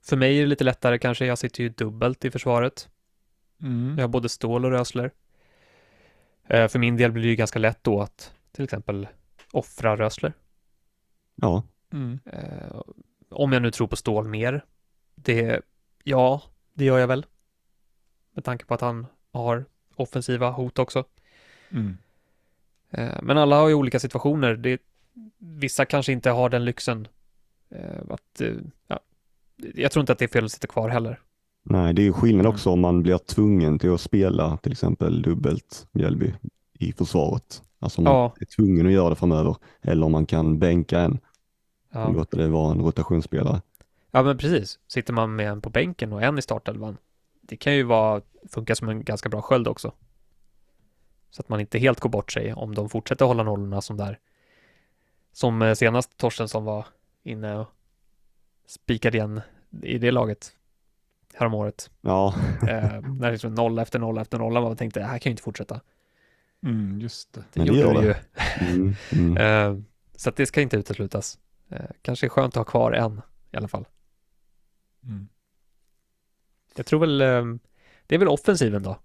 för mig är det lite lättare kanske. Jag sitter ju dubbelt i försvaret. Mm. Jag har både stål och rösler. Eh, för min del blir det ju ganska lätt då att till exempel offra rösler. Ja, Mm. Eh, om jag nu tror på stål mer. Det, ja, det gör jag väl. Med tanke på att han har offensiva hot också. Mm. Eh, men alla har ju olika situationer. Det, vissa kanske inte har den lyxen. Eh, att, eh, ja, jag tror inte att det är fel att sitta kvar heller. nej det är ju skillnad Mm. också om man blir tvungen till att spela till exempel dubbelt Mjällby i försvaret. Alltså om man Ja. är tvungen att göra det framöver eller om man kan bänka en och Ja. låta det vara en rotationsspelare. ja, men precis. Sitter man med en på bänken och en i startelvan. Det kan ju vara, funka som en ganska bra sköld också. Så att man inte helt går bort sig om de fortsätter hålla nollorna som där. Som eh, senast Torstensson var inne och spikade igen i det laget häromåret. Ja, Eh, när det liksom nolla efter nolla efter nolla. Man tänkte, det här kan ju inte fortsätta. Mm. Just det. Det Men det gjorde det det. ju. mm, mm. Eh, så att det ska inte uteslutas. Eh, kanske är skönt att ha kvar en i alla fall. Mm. Jag tror väl, eh, det är väl offensiven då.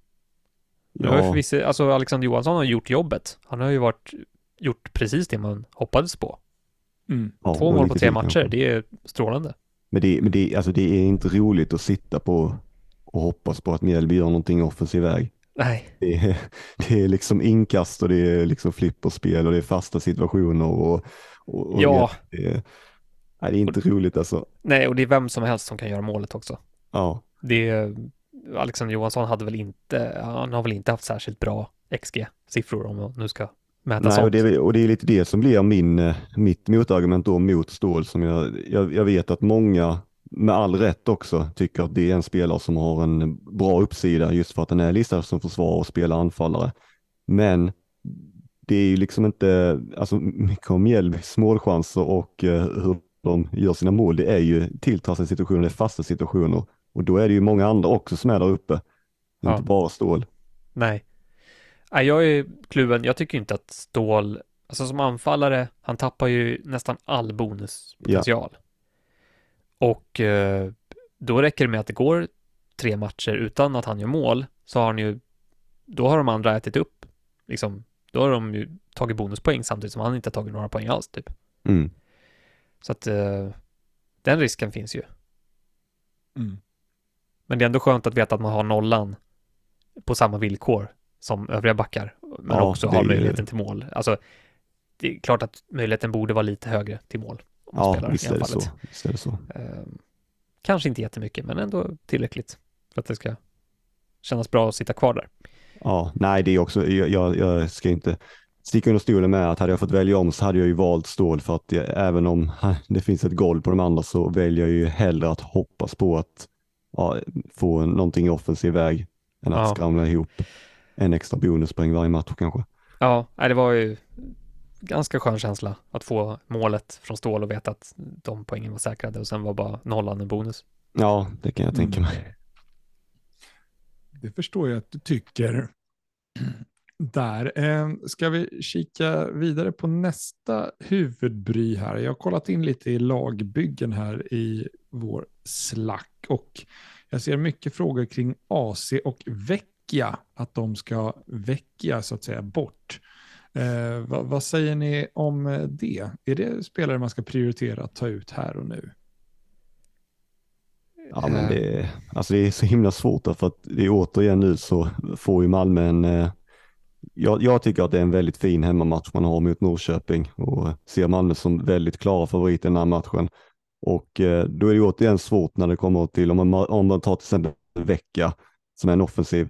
Ja, förvisso, alltså Alexander Johansson har gjort jobbet. Han har ju varit, gjort precis det man hoppades på. Mm. ja, Två och mål på tre matcher, det är strålande. Men, det, men det, alltså det är inte roligt att sitta på och hoppas på att Mjällby gör någonting offensiv väg. Nej, Det är, det är liksom inkast och det är liksom flipperspel och det är fasta situationer och, och, och ja, det, är, nej, det är inte roligt alltså. nej, och det är vem som helst som kan göra målet också. Ja, Det Alexander Johansson hade väl inte, han har väl inte haft särskilt bra XG-siffror om man nu ska mäta nej, sånt. och, det, är- och det är lite det som blir min, eh, mitt motargument då mot Ståhl som jag, jag, jag vet att många med all rätt också tycker att det är en spelare som har en bra uppsida just för att den är listad som försvar och spelar anfallare. Men det är ju liksom inte, alltså mycket om Mjällbys målchanser och eh, hur de gör sina mål, det är ju tilltrassade situationer, det är fasta situationer och då är det ju många andra också som är där uppe. Ja. Inte bara Ståhl. Nej. Nej, jag är kluven. Jag tycker inte att Stål, alltså som anfallare, han tappar ju nästan all bonuspotential. Och eh, då räcker det med att det går tre matcher utan att han gör mål, så har han ju, då har de andra ätit upp, liksom, då har de ju tagit bonuspoäng samtidigt som han inte har tagit några poäng alls, typ. Mm. Så att eh, den risken finns ju. Mm. Men det är ändå skönt att veta att man har nollan på samma villkor som övriga backar, men Ja, också har möjligheten till mål. Alltså, det är klart att möjligheten borde vara lite högre till mål om man Ja, spelar visst i är så. Visst är det så. Ehm, Kanske inte jättemycket, men ändå tillräckligt för att det ska kännas bra att sitta kvar där. Ja, nej, det är också, jag, jag, jag ska inte sticka under stolen med att hade jag fått välja om så hade jag ju valt stål för att jag, även om det finns ett golv på de andra så väljer jag ju hellre att hoppas på att ja, få någonting i offensiv väg än att Ja. skramla ihop en extra bonuspoäng varje match kanske. Ja, det var ju ganska skön känsla att få målet från stål och veta att de poängen var säkrade och sen var bara nollan en bonus. Ja, det kan jag tänka Mm. mig. Det förstår jag att du tycker. Där. Eh, ska vi kika vidare på nästa huvudbry här. Jag har kollat in lite i lagbyggen här i vår slack och jag ser mycket frågor kring AC och Vecchia, att de ska Vecchia så att säga bort. Eh, vad, vad säger ni om det? Är det spelare man ska prioritera att ta ut här och nu? Ja, men det, är- alltså det är så himla svårt för att det är återigen nu så får ju Malmö en, eh, jag, jag tycker att det är en väldigt fin hemmamatch man har mot Norrköping och ser Malmö som väldigt klara favoriter i den här matchen. Och eh, då är det återigen svårt när det kommer till, om man, om man tar till exempel Vecka som är en offensiv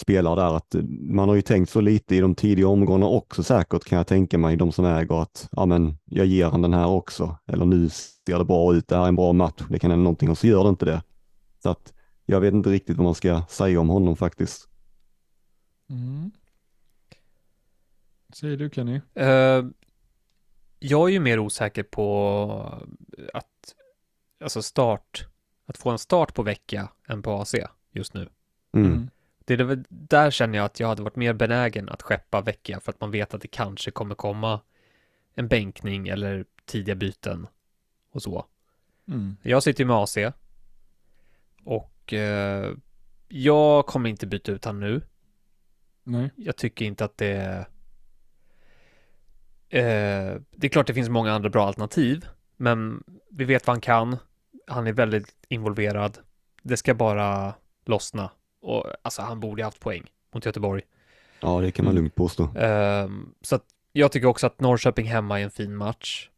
spelare där, att man har ju tänkt så lite i de tidiga omgångarna också säkert kan jag tänka mig, de som äger att ja men jag ger han den här också, eller nu ser det bra ut, det här är en bra match, det kan hända någonting och så gör det inte det. Så att jag vet inte riktigt vad man ska säga om honom faktiskt. Mm. Säger du Kenny? Eh, jag är ju mer osäker på att, alltså start, att få en start på vecka än på AC just nu. Mm. Det är väl, där känner jag att jag hade varit mer benägen att skeppa vecka för att man vet att det kanske kommer komma en bänkning eller tidiga byten och så. Mm. Jag sitter ju med AC och eh, jag kommer inte byta ut han nu. Nej. Jag tycker inte att det eh, Det är klart det finns många andra bra alternativ, men vi vet vad han kan. Han är väldigt involverad. Det ska bara lossna. Och alltså, han borde ha haft poäng mot Göteborg. Ja, det kan man Mm. lugnt påstå. Ehm, så att jag tycker också att Norrköping hemma är en fin match.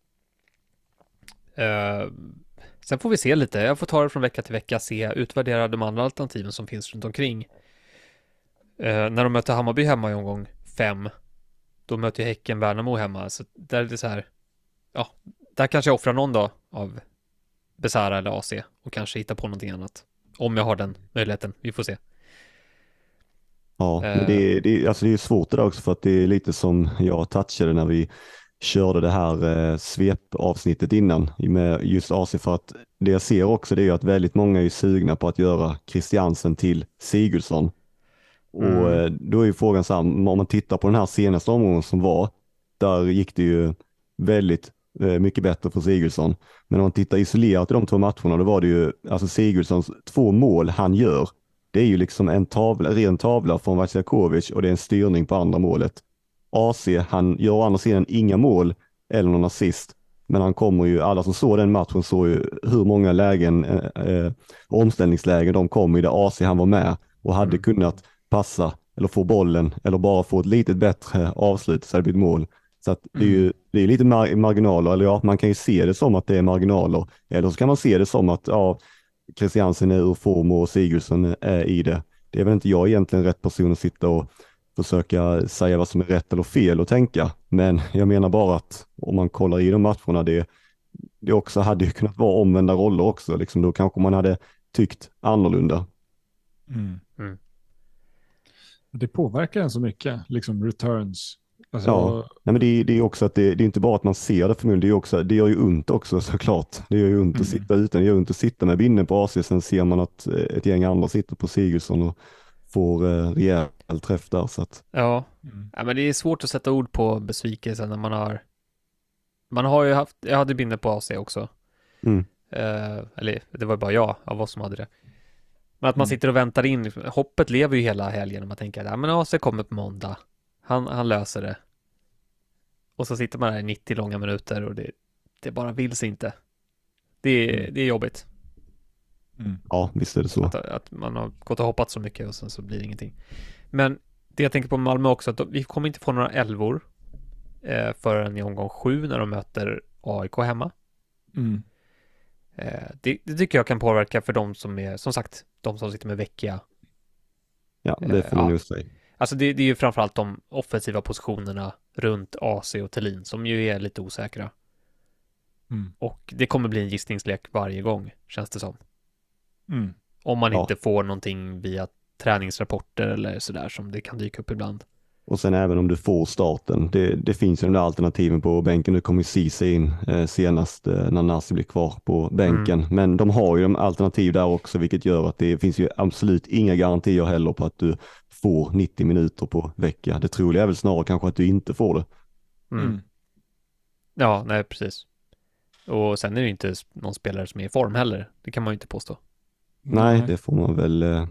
Ehm, sen får vi se lite. Jag får ta det från vecka till vecka, se, utvärdera de andra alternativen som finns runt omkring. Ehm, när de möter Hammarby hemma i omgång fem, då möter ju Häcken Värnamo hemma. Så där är det så här, ja, där kanske jag offrar någon dag av Besara eller AC och kanske hitta på någonting annat. Om jag har den möjligheten. Vi får se. Ja, men det, är- det, är- alltså det är svårt det där också för att det är lite som jag touchade när vi körde det här eh, svepavsnittet innan med just AC för att det jag ser också det är att väldigt många är sugna på att göra Christiansen till Sigurdsson. Och Mm. eh, då är ju frågan så här, om man tittar på den här senaste omgången som var, där gick det ju väldigt mycket bättre för Sigurdsson. Men om man tittar isolerat i de två matcherna, då var det ju alltså Sigurdssons två mål han gör, det är ju liksom en tavla, ren tavla från Vasiljakovic och det är en styrning på andra målet. AC, han gör å andra sidan inga mål eller någon assist, men han kommer ju, alla som såg den matchen såg ju hur många lägen, eh, eh, omställningslägen de kom i där AC han var med och hade Mm. kunnat passa eller få bollen eller bara få ett litet bättre avslut så hade det blivit mål. Så att det är ju det är lite mar marginaler, eller ja, man kan ju se det som att det är marginaler. Eller så kan man se det som att ja, Christiansen är ur form och Sigurdsson är i det. Det är väl inte jag egentligen rätt person att sitta och försöka säga vad som är rätt eller fel och tänka. Men jag menar bara att om man kollar i de matcherna, det, det också hade ju kunnat vara omvända roller också. Liksom, då kanske man hade tyckt annorlunda. Mm. Mm. Det påverkar en så mycket, liksom returns. Alltså, Ja. Nej, men det, är- det är också att det, det är inte bara att man ser det förmodligen, det, är också, det gör ju ont också såklart. Det gör ju ont Mm. att sitta utan, det gör ont att sitta med binnen på AC, sen ser man att eh, ett gäng andra sitter på Sigurdsson och får eh, rejäl träff där. Så att, Ja, Mm. Ja, men det är svårt att sätta ord på besvikelsen när man har Man har ju haft, jag hade bindet på AC också mm, eh, Eller det var bara jag av oss som hade det Men att man Mm. sitter och väntar in, hoppet lever ju hela helgen och man tänker ja men AC kommer på måndag Han, han löser det Och så sitter man där i 90 långa minuter och det, det bara vill sig inte Det är, Mm. det är jobbigt Mm. ja, visst är det så. att, att man har gått och hoppat så mycket och sen så blir det ingenting. Men det jag tänker på Malmö också, att de, vi kommer inte få några elvor eh, förrän i omgång sju när de möter AIK hemma. Mm. Eh, det, det tycker jag kan påverka för de som är, som sagt, de som sitter med vecka. Ja, det får man Ja. nog säga. Alltså det, det är ju framförallt de offensiva positionerna runt AC och Thelin som ju är lite osäkra. Mm. Och det kommer bli en gissningslek varje gång, känns det som. Mm. Om man Ja. inte får någonting via träningsrapporter eller sådär som det kan dyka upp ibland. Och sen även om du får starten, det, det finns ju de där alternativen på bänken. Nu kommer Ceesay in eh, senast eh, när Nassi blir kvar på bänken. Mm. Men de har ju de alternativ där också, vilket gör att det finns ju absolut inga garantier heller på att du får 90 minuter på vecka. Det troliga är väl snarare kanske att du inte får det. Mm. Mm. Ja, nej precis. Och sen är det ju inte någon spelare som är i form heller. Det kan man ju inte påstå. Nej, det får man väl. Eh,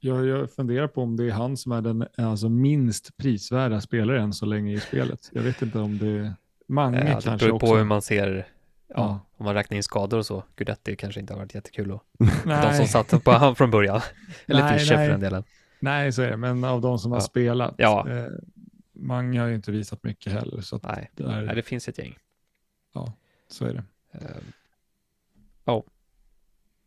Jag, jag funderar på om det är han som är den alltså, minst prisvärda spelaren så länge i spelet. Jag vet inte om det är Mange det kanske beror också. på hur man ser, ja, Ja. om man räknar in skador och så. Guidetti kanske inte har varit jättekul och de som satt på han från början. Eller Fischer för den delen. Nej, så är det. Men av de som har Ja. spelat. Ja. Eh, Mange har ju inte visat mycket heller. Så, Nej, där, nej, det finns ett gäng. så är det. Eh,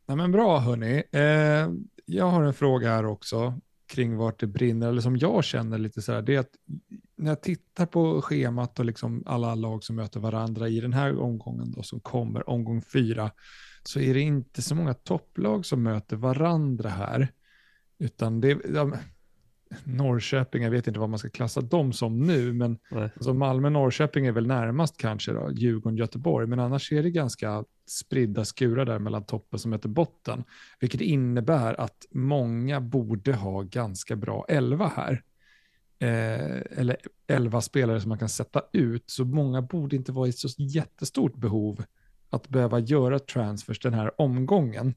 Nej, men bra hörni. Eh, jag har en fråga här också kring vart det brinner, eller som jag känner lite så här, det är att när jag tittar på schemat och liksom alla lag som möter varandra i den här omgången då som kommer, omgång fyra, så är det inte så många topplag som möter varandra här, utan det ja, Norrköping, jag vet inte vad man ska klassa dem som nu, men nej. Alltså Malmö-Norrköping är väl närmast kanske då, Djurgården-Göteborg, men annars är det ganska spridda skurar där mellan toppen som heter botten, vilket innebär att många borde ha ganska bra elva här. Eh, eller elva spelare som man kan sätta ut, så många borde inte vara i så jättestort behov att behöva göra transfers den här omgången.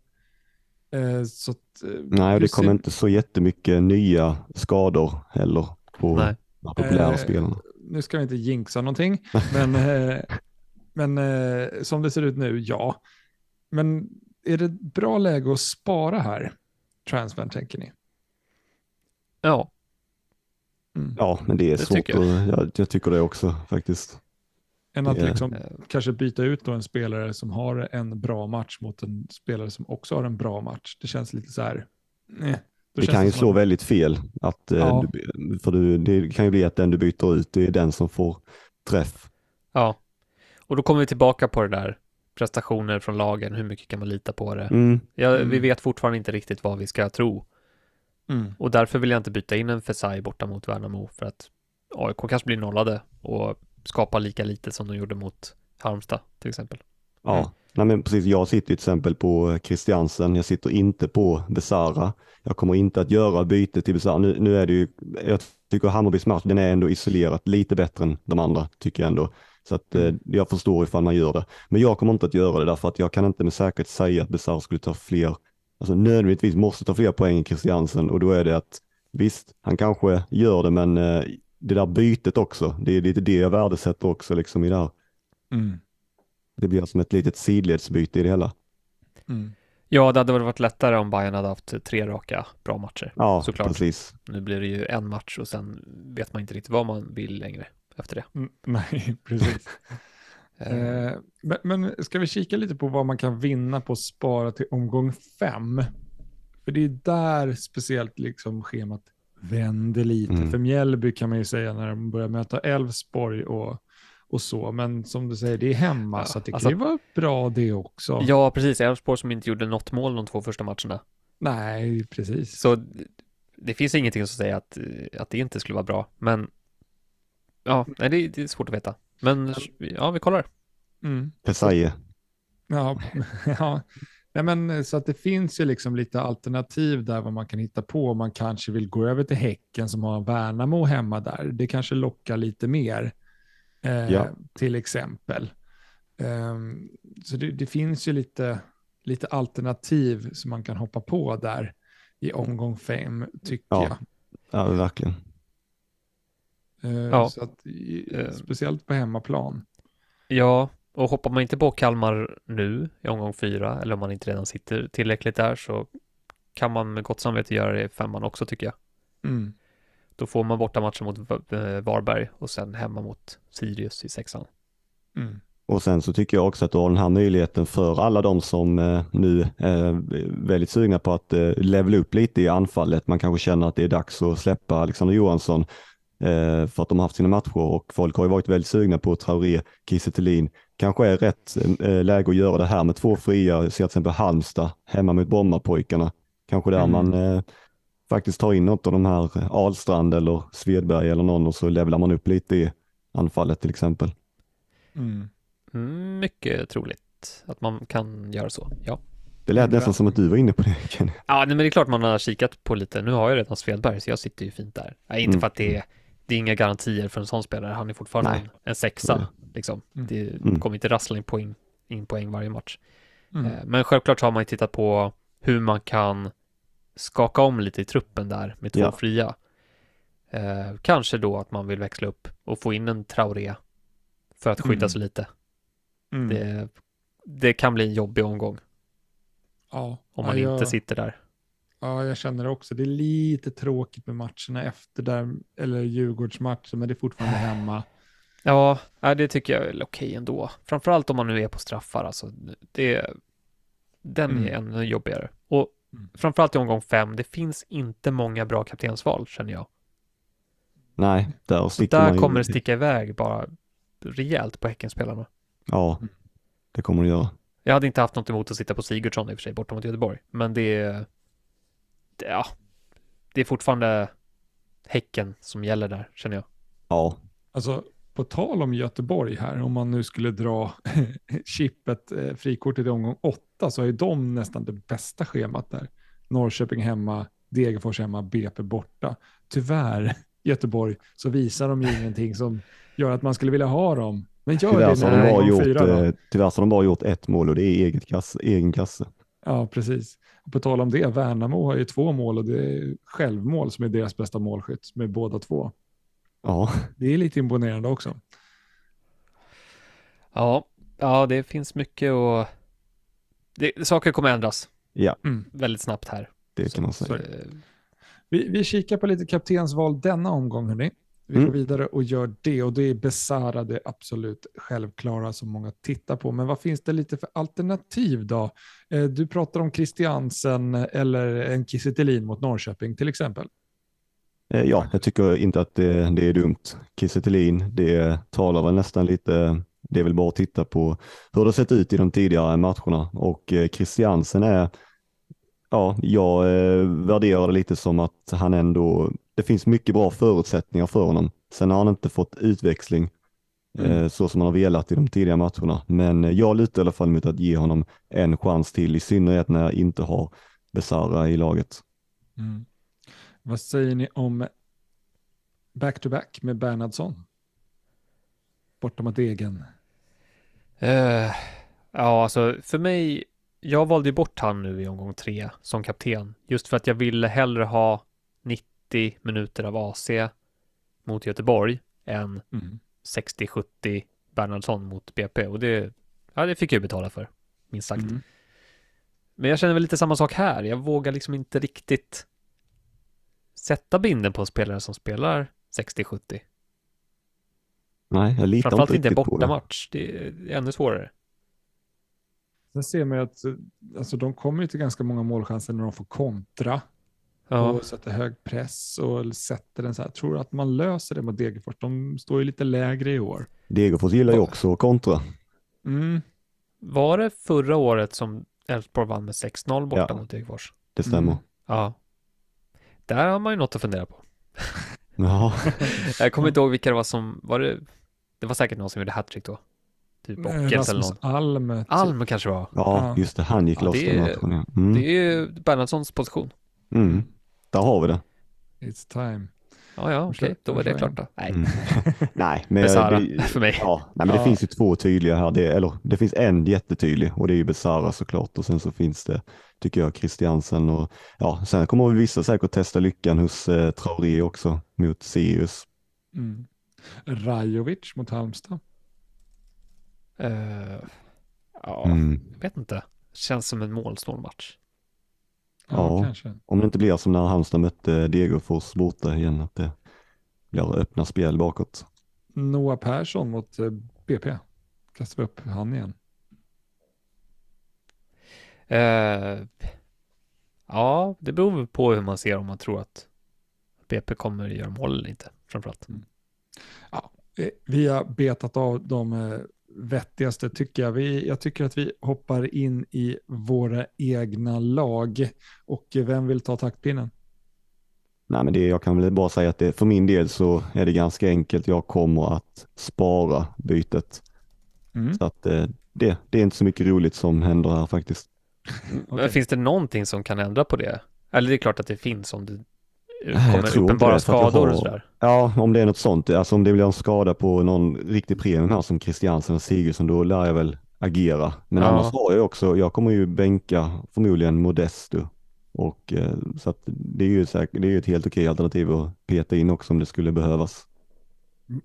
Eh, så att, eh, nej, och det kommer ser- inte så jättemycket nya skador heller på Nej. de populära Eh, spelarna. nu ska vi inte jinxa någonting, men, eh, men eh, som det ser ut nu, ja. Men är det bra läge att spara här, transfern, tänker ni? Ja, Mm. Ja, men det är Det svårt. tycker Jag. jag. Jag, jag tycker det också faktiskt. Än att är- liksom kanske byta ut då en spelare som har en bra match mot en spelare som också har en bra match. Det känns lite så här, nej. Då Det kan ju slå att- väldigt fel. Att, eh, Ja. du, för du, det kan ju bli att den du byter ut, det är den som får träff. ja. Och då kommer vi tillbaka på det där prestationer från lagen, hur mycket kan man lita på det? Mm. Ja, Vi Mm. vet fortfarande inte riktigt vad vi ska tro Mm. och därför vill jag inte byta in en Fesai borta mot Värnamo för att AIK kanske blir nollade och skapar lika lite som de gjorde mot Halmstad till exempel. Ja, Mm. Nej, men precis. Jag sitter till exempel på Christiansen. Jag sitter inte på Besara. Jag kommer inte att göra byte till Besara. Nu, nu är det ju, jag tycker Hammarbys match, den är ändå isolerat lite bättre än de andra, tycker jag ändå. Så att eh, jag förstår ifall man gör det. Men jag kommer inte att göra det därför att jag kan inte med säkerhet säga att Besara skulle ta fler, alltså nödvändigtvis måste ta fler poäng än Christiansen och då är det att visst, han kanske gör det, men eh, det där bytet också, det är lite det jag värdesätter också liksom i det här. Mm. Det blir som ett litet sidledsbyte i det hela. Mm. Ja, det hade väl varit lättare om Bayern hade haft tre raka bra matcher. Ja, Såklart. precis. Nu blir det ju en match och sen vet man inte riktigt vad man vill längre efter det. Mm. Nej, precis. Eh, Eh, men, men ska vi kika lite på vad man kan vinna på att spara till omgång fem? För det är där speciellt liksom schemat vänder lite. Mm. För Mjällby kan man ju säga när de börjar möta Elfsborg och, och så. Men som du säger, det är hemma Ja, så det alltså- kan ju vara bra det också. Ja, precis. Elfsborg som inte gjorde något mål de två första matcherna. Nej, precis. Så det finns ingenting som säger att, att det inte skulle vara bra. Men ja, nej, det, det är svårt att veta. Men ja, vi kollar. Mm. Pesaie. Ja, ja. Nej, men, eh, så att det finns ju liksom lite alternativ där vad man kan hitta på. Man kanske vill gå över till Häcken som har Värnamo hemma där. Det kanske lockar lite mer eh, Ja. till exempel. Ehm, så det, det finns ju lite, lite alternativ som man kan hoppa på där i omgång fem tycker Ja. jag. Ja, verkligen. Eh, Ja. Så att, i, Eh. speciellt på hemmaplan. Ja, och hoppar man inte på Kalmar nu i omgång fyra, eller om man inte redan sitter tillräckligt där, så kan man med gott samvete göra det i femman också tycker jag. Mm. Då får man borta matchen mot eh, Varberg och sen hemma mot Sirius i sexan. Mm. Och sen så tycker jag också att du har den här möjligheten för alla de som eh, nu är väldigt sugna på att eh, levela upp lite i anfallet. Man kanske känner att det är dags att släppa Alexander Johansson eh, för att de har haft sina matcher och folk har ju varit väldigt sugna på Traoré, Kiese Kanske är rätt eh, läge att göra det här med två fria, se till exempel Halmstad hemma mot Brommapojkarna. Kanske där mm. man eh, faktiskt tar in något av de här Alstrand eller Svedberg eller någon och så levlar man upp lite i anfallet till exempel. Mm. mm mycket troligt att man kan göra så, ja. Det lät nästan som att du var inne på det, Kenny. Ja, men det är klart man har kikat på lite. Nu har jag redan Svedberg, så jag sitter ju fint där. Nej, inte mm. för att det är, det är inga garantier för en sån spelare. Han är fortfarande en, en, sexa, mm. liksom. Det mm. kommer inte rassla in poäng, in poäng varje match. Mm. Eh, men självklart har man ju tittat på hur man kan skaka om lite i truppen där med två ja. fria. Eh, kanske då att man vill växla upp och få in en Traoré för att skydda mm. sig lite. Mm. Det, det kan bli en jobbig omgång. Ja. Om man ja, inte sitter där. Ja, jag känner det också. Det är lite tråkigt med matcherna efter där, eller Djurgårdsmatchen, men det är fortfarande hemma. Ja, det tycker jag är okej ändå. Framförallt om man nu är på straffar. Alltså, det, den mm. är ännu jobbigare. Och mm. framförallt i omgång fem, det finns inte många bra kaptensval, känner jag. Nej, där sticker Där kommer det sticka iväg bara rejält på Häckenspelarna. Ja, mm. det kommer det göra. Jag hade inte haft något emot att sitta på Sigurdsson i och för sig borta mot Göteborg, men det är, det, ja, det är fortfarande Häcken som gäller där, känner jag. Ja. Alltså, på tal om Göteborg här, om man nu skulle dra chippet, eh, frikortet i omgång åtta, så är de nästan det bästa schemat där. Norrköping hemma, Degerfors hemma, BP borta. Tyvärr, Göteborg, så visar de ju ingenting som gör att man skulle vilja ha dem. Men gör tyvärr det när de bara gjort, fyra, eh, Tyvärr så har de bara gjort ett mål och det är eget kasse, egen kasse. Ja, precis. på tal om det, Värnamo har ju två mål och det är självmål som är deras bästa målskytt med båda två. Ja. Det är lite imponerande också. Ja, ja det finns mycket och det, saker kommer ändras. Ja. Mm, väldigt snabbt här. Det kan man säga. Så, vi, vi kikar på lite kaptensval denna omgång, hörni. Vi mm. går vidare och gör det och det är Besara det absolut självklara som många tittar på. Men vad finns det lite för alternativ då? Eh, du pratar om Christiansen eller en Kiese mot Norrköping till exempel. Eh, ja, jag tycker inte att det, det är dumt. Kiese det talar väl nästan lite, det är väl bara att titta på hur det sett ut i de tidigare matcherna och eh, Christiansen är ja, jag eh, värderar det lite som att han ändå, det finns mycket bra förutsättningar för honom. Sen har han inte fått utväxling mm. så som han har velat i de tidiga matcherna. Men jag lutar i alla fall mot att ge honom en chans till, i synnerhet när jag inte har Besara i laget. Mm. Vad säger ni om back-to-back -back med Bernhardsson? Borta mot egen. Uh, ja, alltså för mig jag valde bort han nu i omgång tre som kapten, just för att jag ville hellre ha 90 minuter av AC mot Göteborg än mm. 60-70 Bernhardsson mot BP och det, ja, det fick jag betala för, minst sagt. Mm. Men jag känner väl lite samma sak här. Jag vågar liksom inte riktigt sätta binden på spelare som spelar 60-70. Nej, jag litar Framförallt inte en bortamatch. Det är ännu svårare. Sen ser man ju att alltså, de kommer till ganska många målchanser när de får kontra ja. och sätter hög press och sätter den så här. Tror du att man löser det mot Degerfors? De står ju lite lägre i år. Degerfors gillar ju också kontra. Mm. Var det förra året som Elfsborg vann med 6-0 borta ja, mot Degerfors? Det stämmer. Mm. Ja. Där har man ju något att fundera på. Ja. Jag kommer inte ihåg vilka det var som, var det, det var säkert någon som gjorde hattrick då. Typ Bockels eller någon. Alm. Typ. Alm kanske var. Ja, just det. Han gick ja, loss matchen. Ja. Mm. Det är ju Bernhardssons position. Mm. Där har vi det. It's time. Ja, ja, okej, okay. då var det klart då. Nej, mm. nej men, Besara, det, för mig. Ja, nej, men ja. det finns ju två tydliga här. Det, eller det finns en jättetydlig och det är ju Besara såklart och sen så finns det, tycker jag, Christiansen och ja, sen kommer väl vissa säkert testa lyckan hos eh, Traoré också mot Sirius. Mm. Rajovic mot Halmstad. Uh, ja, mm. jag vet inte. Känns som en målsnål match. Ja, ja kanske. om det inte blir som när Halmstad mötte Degerfors borta igen, att det blir öppna spel bakåt. Noah Persson mot BP. kastar vi upp han igen. Eh, ja, det beror på hur man ser om man tror att BP kommer göra mål eller inte, framförallt. Eh, Vi har betat av de eh, vettigaste tycker jag. Vi, jag tycker att vi hoppar in i våra egna lag. Och vem vill ta taktpinnen? Nej, men det, jag kan väl bara säga att det, för min del så är det ganska enkelt. Jag kommer att spara bytet. Mm. Så att eh, det, det är inte så mycket roligt som händer här faktiskt. Okej. finns det någonting som kan ändra på det? Eller det är klart att det finns om jag kommer tror inte uppenbara skador och sådär. Ja, om det är något sånt. Alltså om det blir en skada på någon riktig premium här som Christiansen och Sigurdsson, då lär jag väl agera. Men Ja. annars har jag också, jag kommer ju bänka förmodligen Modesto. Och eh, så att det är ju säkert, det är ju ett helt okej alternativ att peta in också om det skulle behövas.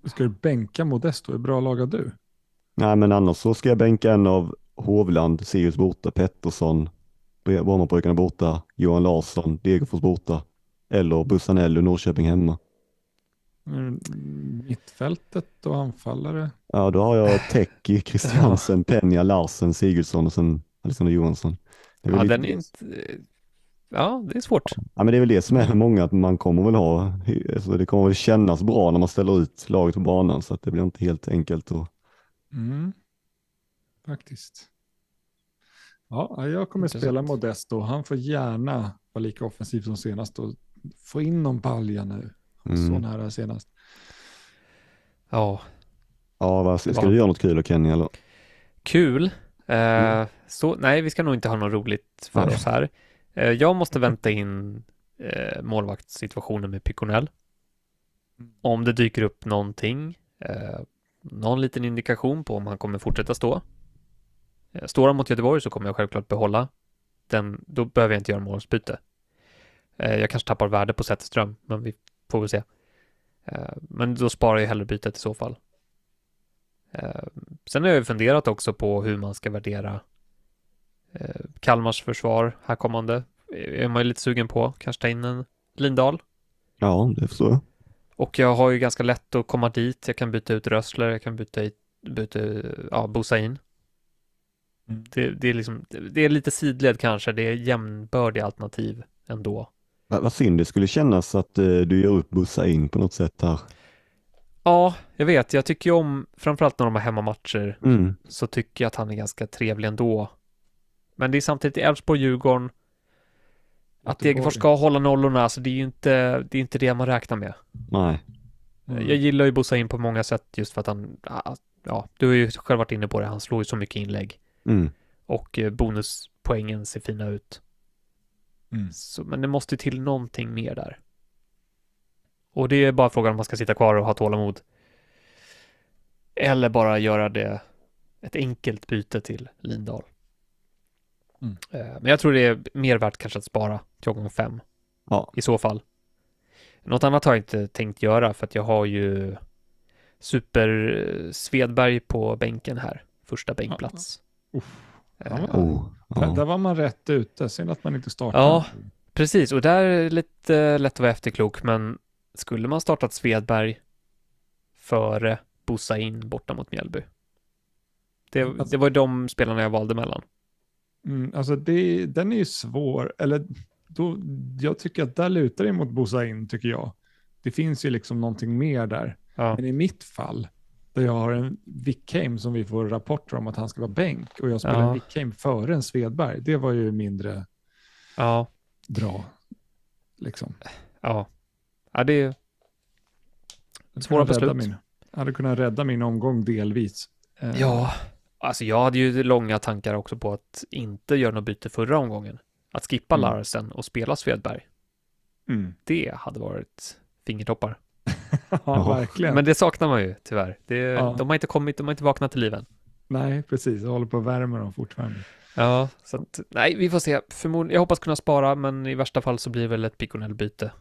Ska du bänka Modesto? Hur bra lag har du? Nej, men annars så ska jag bänka en av Hovland, Sirius borta, Pettersson, Brommapojkarna borta, Johan Larsson, Degerfors borta eller Bussanello, Norrköping hemma. Mm, Mittfältet och anfallare. Ja, då har jag Teki, Christiansen, Penja, Larsen, Sigurdsson och sen Alexander Johansson. Det är väl Ja, lite den är inte... Ja, det är svårt. Ja, men det är väl det som är många, att man kommer väl ha, alltså det kommer väl kännas bra när man ställer ut laget på banan, så att det blir inte helt enkelt. Och, Mm. Faktiskt. Ja, jag kommer Intressant. spela Modesto. Han får gärna vara lika offensiv som senast och få in någon balja nu. Var Så Mm. nära senast. Ja, ja, vad, ska du göra något kul då Kenny? Eller? kul. Eh, Mm. så, nej, vi ska nog inte ha något roligt för Nej. oss här. Eh, jag måste vänta in eh, målvaktssituationen med Piconell. Om det dyker upp någonting, eh, någon liten indikation på om han kommer fortsätta stå. Eh, står han mot Göteborg så kommer jag självklart behålla den. Då behöver jag inte göra målsbyte. Eh, jag kanske tappar värde på Zetterström, men vi får väl se. Eh, men då sparar jag hellre bytet i så fall. Eh, sen har jag ju funderat också på hur man ska värdera Kalmars försvar här kommande. Är man ju lite sugen på, kanske ta in en Lindahl. Ja, det förstår jag. Och jag har ju ganska lätt att komma dit. Jag kan byta ut Rössler, jag kan byta, ut- byta ja, Bosain. Mm. Det, det, är liksom, det är lite sidled kanske, det är jämnbördiga alternativ ändå. Va- Vad synd det skulle kännas att eh, du gör upp Bussa in på något sätt här. Ja, jag vet, jag tycker ju om, framförallt när de har hemmamatcher, Mm. så tycker jag att han är ganska trevlig ändå. Men det är samtidigt i Elfsborg, Djurgården, att. Degerfors ska hålla nollorna, alltså det är ju inte det, är inte det man räknar med. Nej. Mm. Jag gillar ju Bossa in på många sätt just för att han, ah, ja, du har ju själv varit inne på det, han slår ju så mycket inlägg Mm. och eh, bonuspoängen ser fina ut. Mm. Så, men det måste till någonting mer där. Och det är bara frågan om man ska sitta kvar och ha tålamod. Eller bara göra det ett enkelt byte till Lindahl. Mm. Eh, Men jag tror det är mer värt kanske att spara till omgång fem Ja. i så fall. Något annat har jag inte tänkt göra för att jag har ju Super eh, Svedberg på bänken här. Första bänkplats. Uff. Eh, Ja, Oh. Där, Ja. där var man rätt ute. Synd att man inte startade. Ja. Precis, och där är det lite lätt att vara efterklok, men skulle man startat Svedberg före Bossa in borta mot Mjällby? Det, Alltså- det var ju de spelarna jag valde mellan. Mm, alltså det, den är ju svår. Eller då, jag tycker att där lutar det mot Bosa in, tycker jag. Det finns ju liksom någonting mer där. Ja, Men i mitt fall, där jag har en Wickheim som vi får rapporter om att han ska vara bänk och jag spelar Ja. en Wickheim före en Svedberg, det var ju mindre ja, bra. Liksom. ja. ja det är Svåra beslut. Min, hade kunnat rädda min omgång delvis. Eh, Ja, alltså jag hade ju långa tankar också på att inte göra något byte förra omgången. Att skippa Mm. Larsen och spela Svedberg. Mm. Det hade varit fingertoppar. ja, verkligen. Men det saknar man ju tyvärr. Det, Ja. De har inte kommit, de har inte vaknat till liven. Nej, precis. Jag håller på att värma dem fortfarande. Ja, så att, nej, vi får se. Förmodligen, jag hoppas kunna spara, men i värsta fall så blir det väl ett Piconell-byte.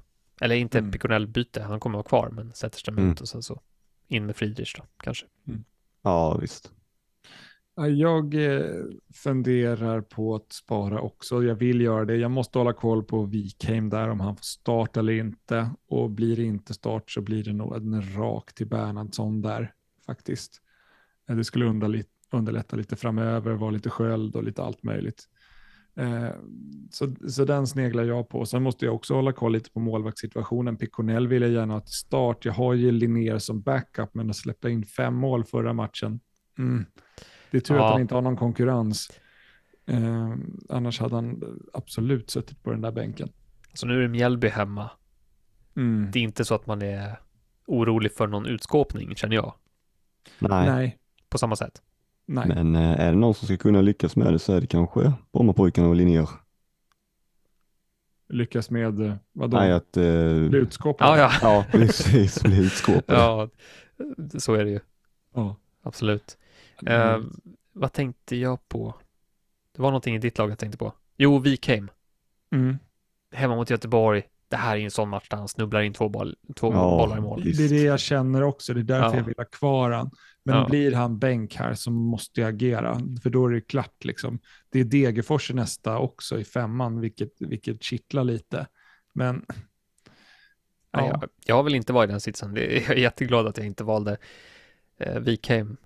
Eller inte Mm. Piconell-byte, han kommer vara kvar, men Zetterström Mm. ut och sen så in med Friedrich då, kanske. ja, visst. Jag eh, funderar på att spara också. Jag vill göra det. Jag måste hålla koll på Wikheim där, om han får start eller inte. Och blir det inte start så blir det nog en rak till Bernhardsson där faktiskt. Eh, det skulle underlätta lite framöver, vara lite sköld och lite allt möjligt. Eh, så, så den sneglar jag på. Sen måste jag också hålla koll lite på målvaktssituationen. Piconell vill jag gärna ha till start. Jag har ju Linnér som backup, men att släppa in fem mål förra matchen. Mm. Det är tur Ja. att han inte har någon konkurrens. Eh, annars hade han absolut suttit på den där bänken. Så nu är det Mjällby hemma. Mm. Det är inte så att man är orolig för någon utskåpning, känner jag. Nej, Nej, På samma sätt. nej. men eh, är det någon som ska kunna lyckas med det så är det kanske Brommapojkarna och Linnér. Lyckas med, eh, vadå? Nej, att... Eh, Bli utskåpad? Ja, ja. ja, precis, bli utskåpade. Ja, så är det ju. Ja. Absolut. Mm. Eh, vad tänkte jag på? Det var någonting i ditt lag jag tänkte på. Jo, Wikheim. Mm. Hemma mot Göteborg. Det här är ju en sån match där han snubblar in två, boll, två Ja. bollar i mål. Det är det jag känner också, det är därför Ja. jag vill ha kvar han. Men Ja. blir han bänk här så måste jag agera, för då är det klart. Liksom. Det är Degerfors i nästa också i femman, vilket, vilket kittlar lite. Men ja, jag, jag vill inte vara i den sitsen. Jag är jätteglad att jag inte valde eh, Wikheim.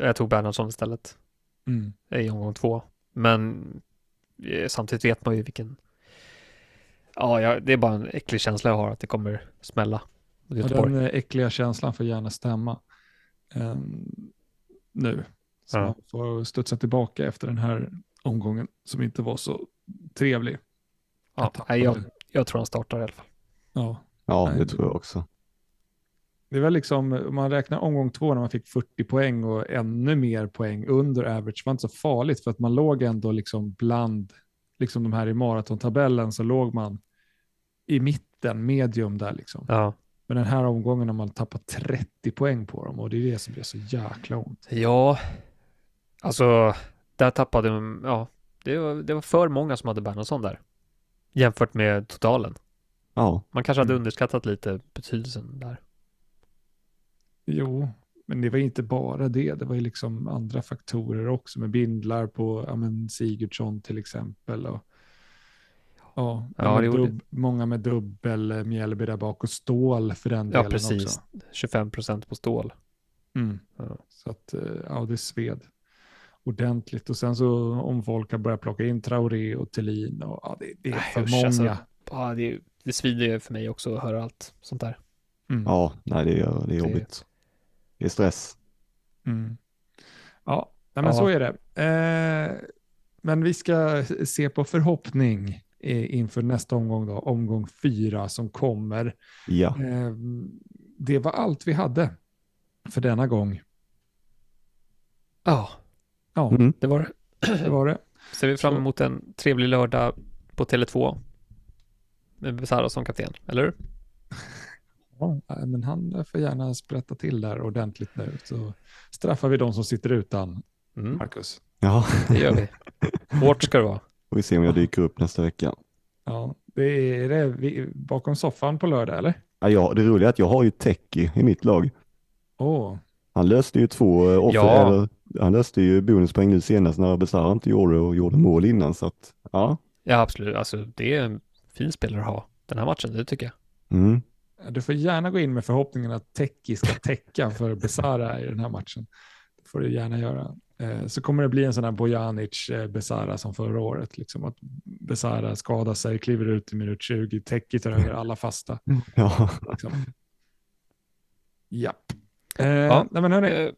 Jag tog Bernhardsson istället mm. i omgång två. Men eh, samtidigt vet man ju vilken... Ja, jag, det är bara en äcklig känsla jag har att det kommer smälla. ja, den eh, äckliga känslan får gärna stämma ehm, nu. Så Ja. man får studsa tillbaka efter den här omgången som inte var så trevlig. Ja, Jag jag, jag tror han startar i alla fall. Ja. Ja, det- tror jag också. Det är väl liksom, om man räknar omgång två när man fick 40 poäng och ännu mer poäng under average var inte så farligt för att man låg ändå liksom bland, liksom de här i maratontabellen så låg man i mitten, medium där liksom. Ja, Men den här omgången har man tappat 30 poäng på dem och det är det som blir så jäkla ont. ja alltså där tappade de, ja, det var, det var för många som hade Bernhardsson där. Jämfört med totalen. Ja, Man kanske hade Mm. underskattat lite betydelsen där. Jo, men det var inte bara det. Det var ju liksom andra faktorer också med bindlar på ja, men Sigurdsson till exempel. Och, ja, Ja, med dubb, många med dubbel, eh, Mjällby där bak och stål för den Ja, delen precis. också. 25 procent på stål. Mm. Ja. Så att, eh, ja, det sved ordentligt. Och sen så om folk har börjat plocka in Traoré och Thelin och ja, det, det är Nej, för usch, många. alltså. Ja, det, det svider ju för mig också att höra allt sånt där. Mm. ja, nej det är, det är jobbigt. Är stress. Mm. Ja, nej, men Ja. så är det. Eh, men vi ska se på förhoppning inför nästa omgång, då, omgång fyra som kommer. Ja, Eh, det var allt vi hade för denna gång. Ja, Ja, mm. det var det. det var det. Ser vi fram emot en trevlig lördag på Tele2 med Besara som kapten, eller hur? Ja, men han får gärna sprätta till där ordentligt nu. Så straffar vi de som sitter utan, Mm, Marcus. ja. det gör vi. Hårt ska det vara. Får vi se om jag dyker upp nästa vecka. Ja, det är det vi, bakom soffan på lördag, eller? Ja, ja, det roliga är att jag har ju Teki i mitt lag. Åh, Han löste ju två eh, offer, Ja. eller, han löste ju bonuspoäng nu senast när Besara inte gjorde och gjorde mål innan så att ja. Ja, absolut. Alltså, det är en fin spelare att ha den här matchen, det tycker jag. Mm. Du får gärna gå in med förhoppningen att Teki ska täcka för Besara i den här matchen. Det får du gärna göra. Eh, Så kommer det bli en sån här Bojanic eh, Besara som förra året. Liksom att Besara skadar sig, kliver ut i minut 20, Teki tar över alla fasta. Ja. Liksom. Japp. Eh, Ja. nej, men hörni, Eh,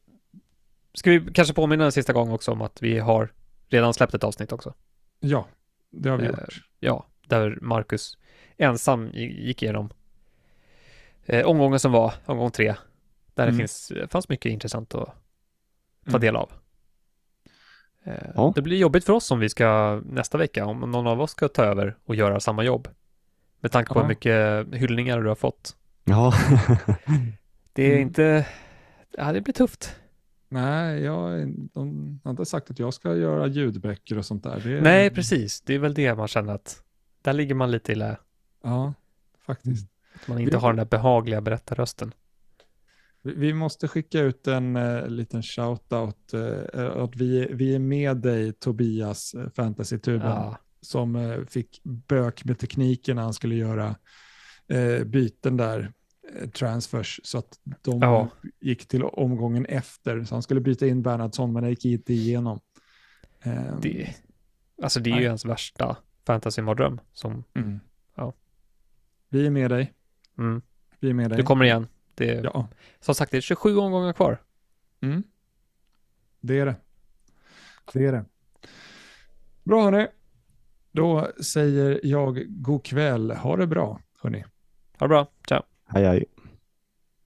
Ska vi kanske påminna en sista gång också om att vi har redan släppt ett avsnitt också. ja, det har vi Eh, gjort. Ja, där Marcus ensam gi- gick igenom eh, omgången som var, omgång tre. Där Mm. det finns, fanns mycket intressant att ta Mm. del av. Eh, Ja. Det blir jobbigt för oss om vi ska nästa vecka, om någon av oss ska ta över och göra samma jobb. Med tanke på Ja. hur mycket hyllningar du har fått. ja. Det är Mm. inte, ja det blir tufft. Nej, jag, de har inte sagt att jag ska göra ljudböcker och sånt där. Det, Nej, precis. Det är väl det man känner att där ligger man lite illa. Ja, faktiskt. Att man inte Vi- har den där behagliga berättarrösten. Vi, måste skicka ut en eh, liten shout-out. eh, att vi, vi är med dig, Tobias, eh, Fantasy-tuben, Ja, som eh, fick bök med tekniken när han skulle göra byten där transfers så att de Ja. gick till omgången efter. Så han skulle byta in Bernhardsson men det gick inte igenom. Eh, Det, alltså det är ju Nej. hans värsta fantasy-mardröm. Som, mm. Ja. Vi är med dig. Mm, Vi är med dig. du kommer igen. Det, Ja, Som sagt, det är 27 omgångar kvar. mm. det är det. Det är det. Bra hörni. Då säger jag god kväll. Ha det bra hörni. Ha det bra. Ciao. Hej hej.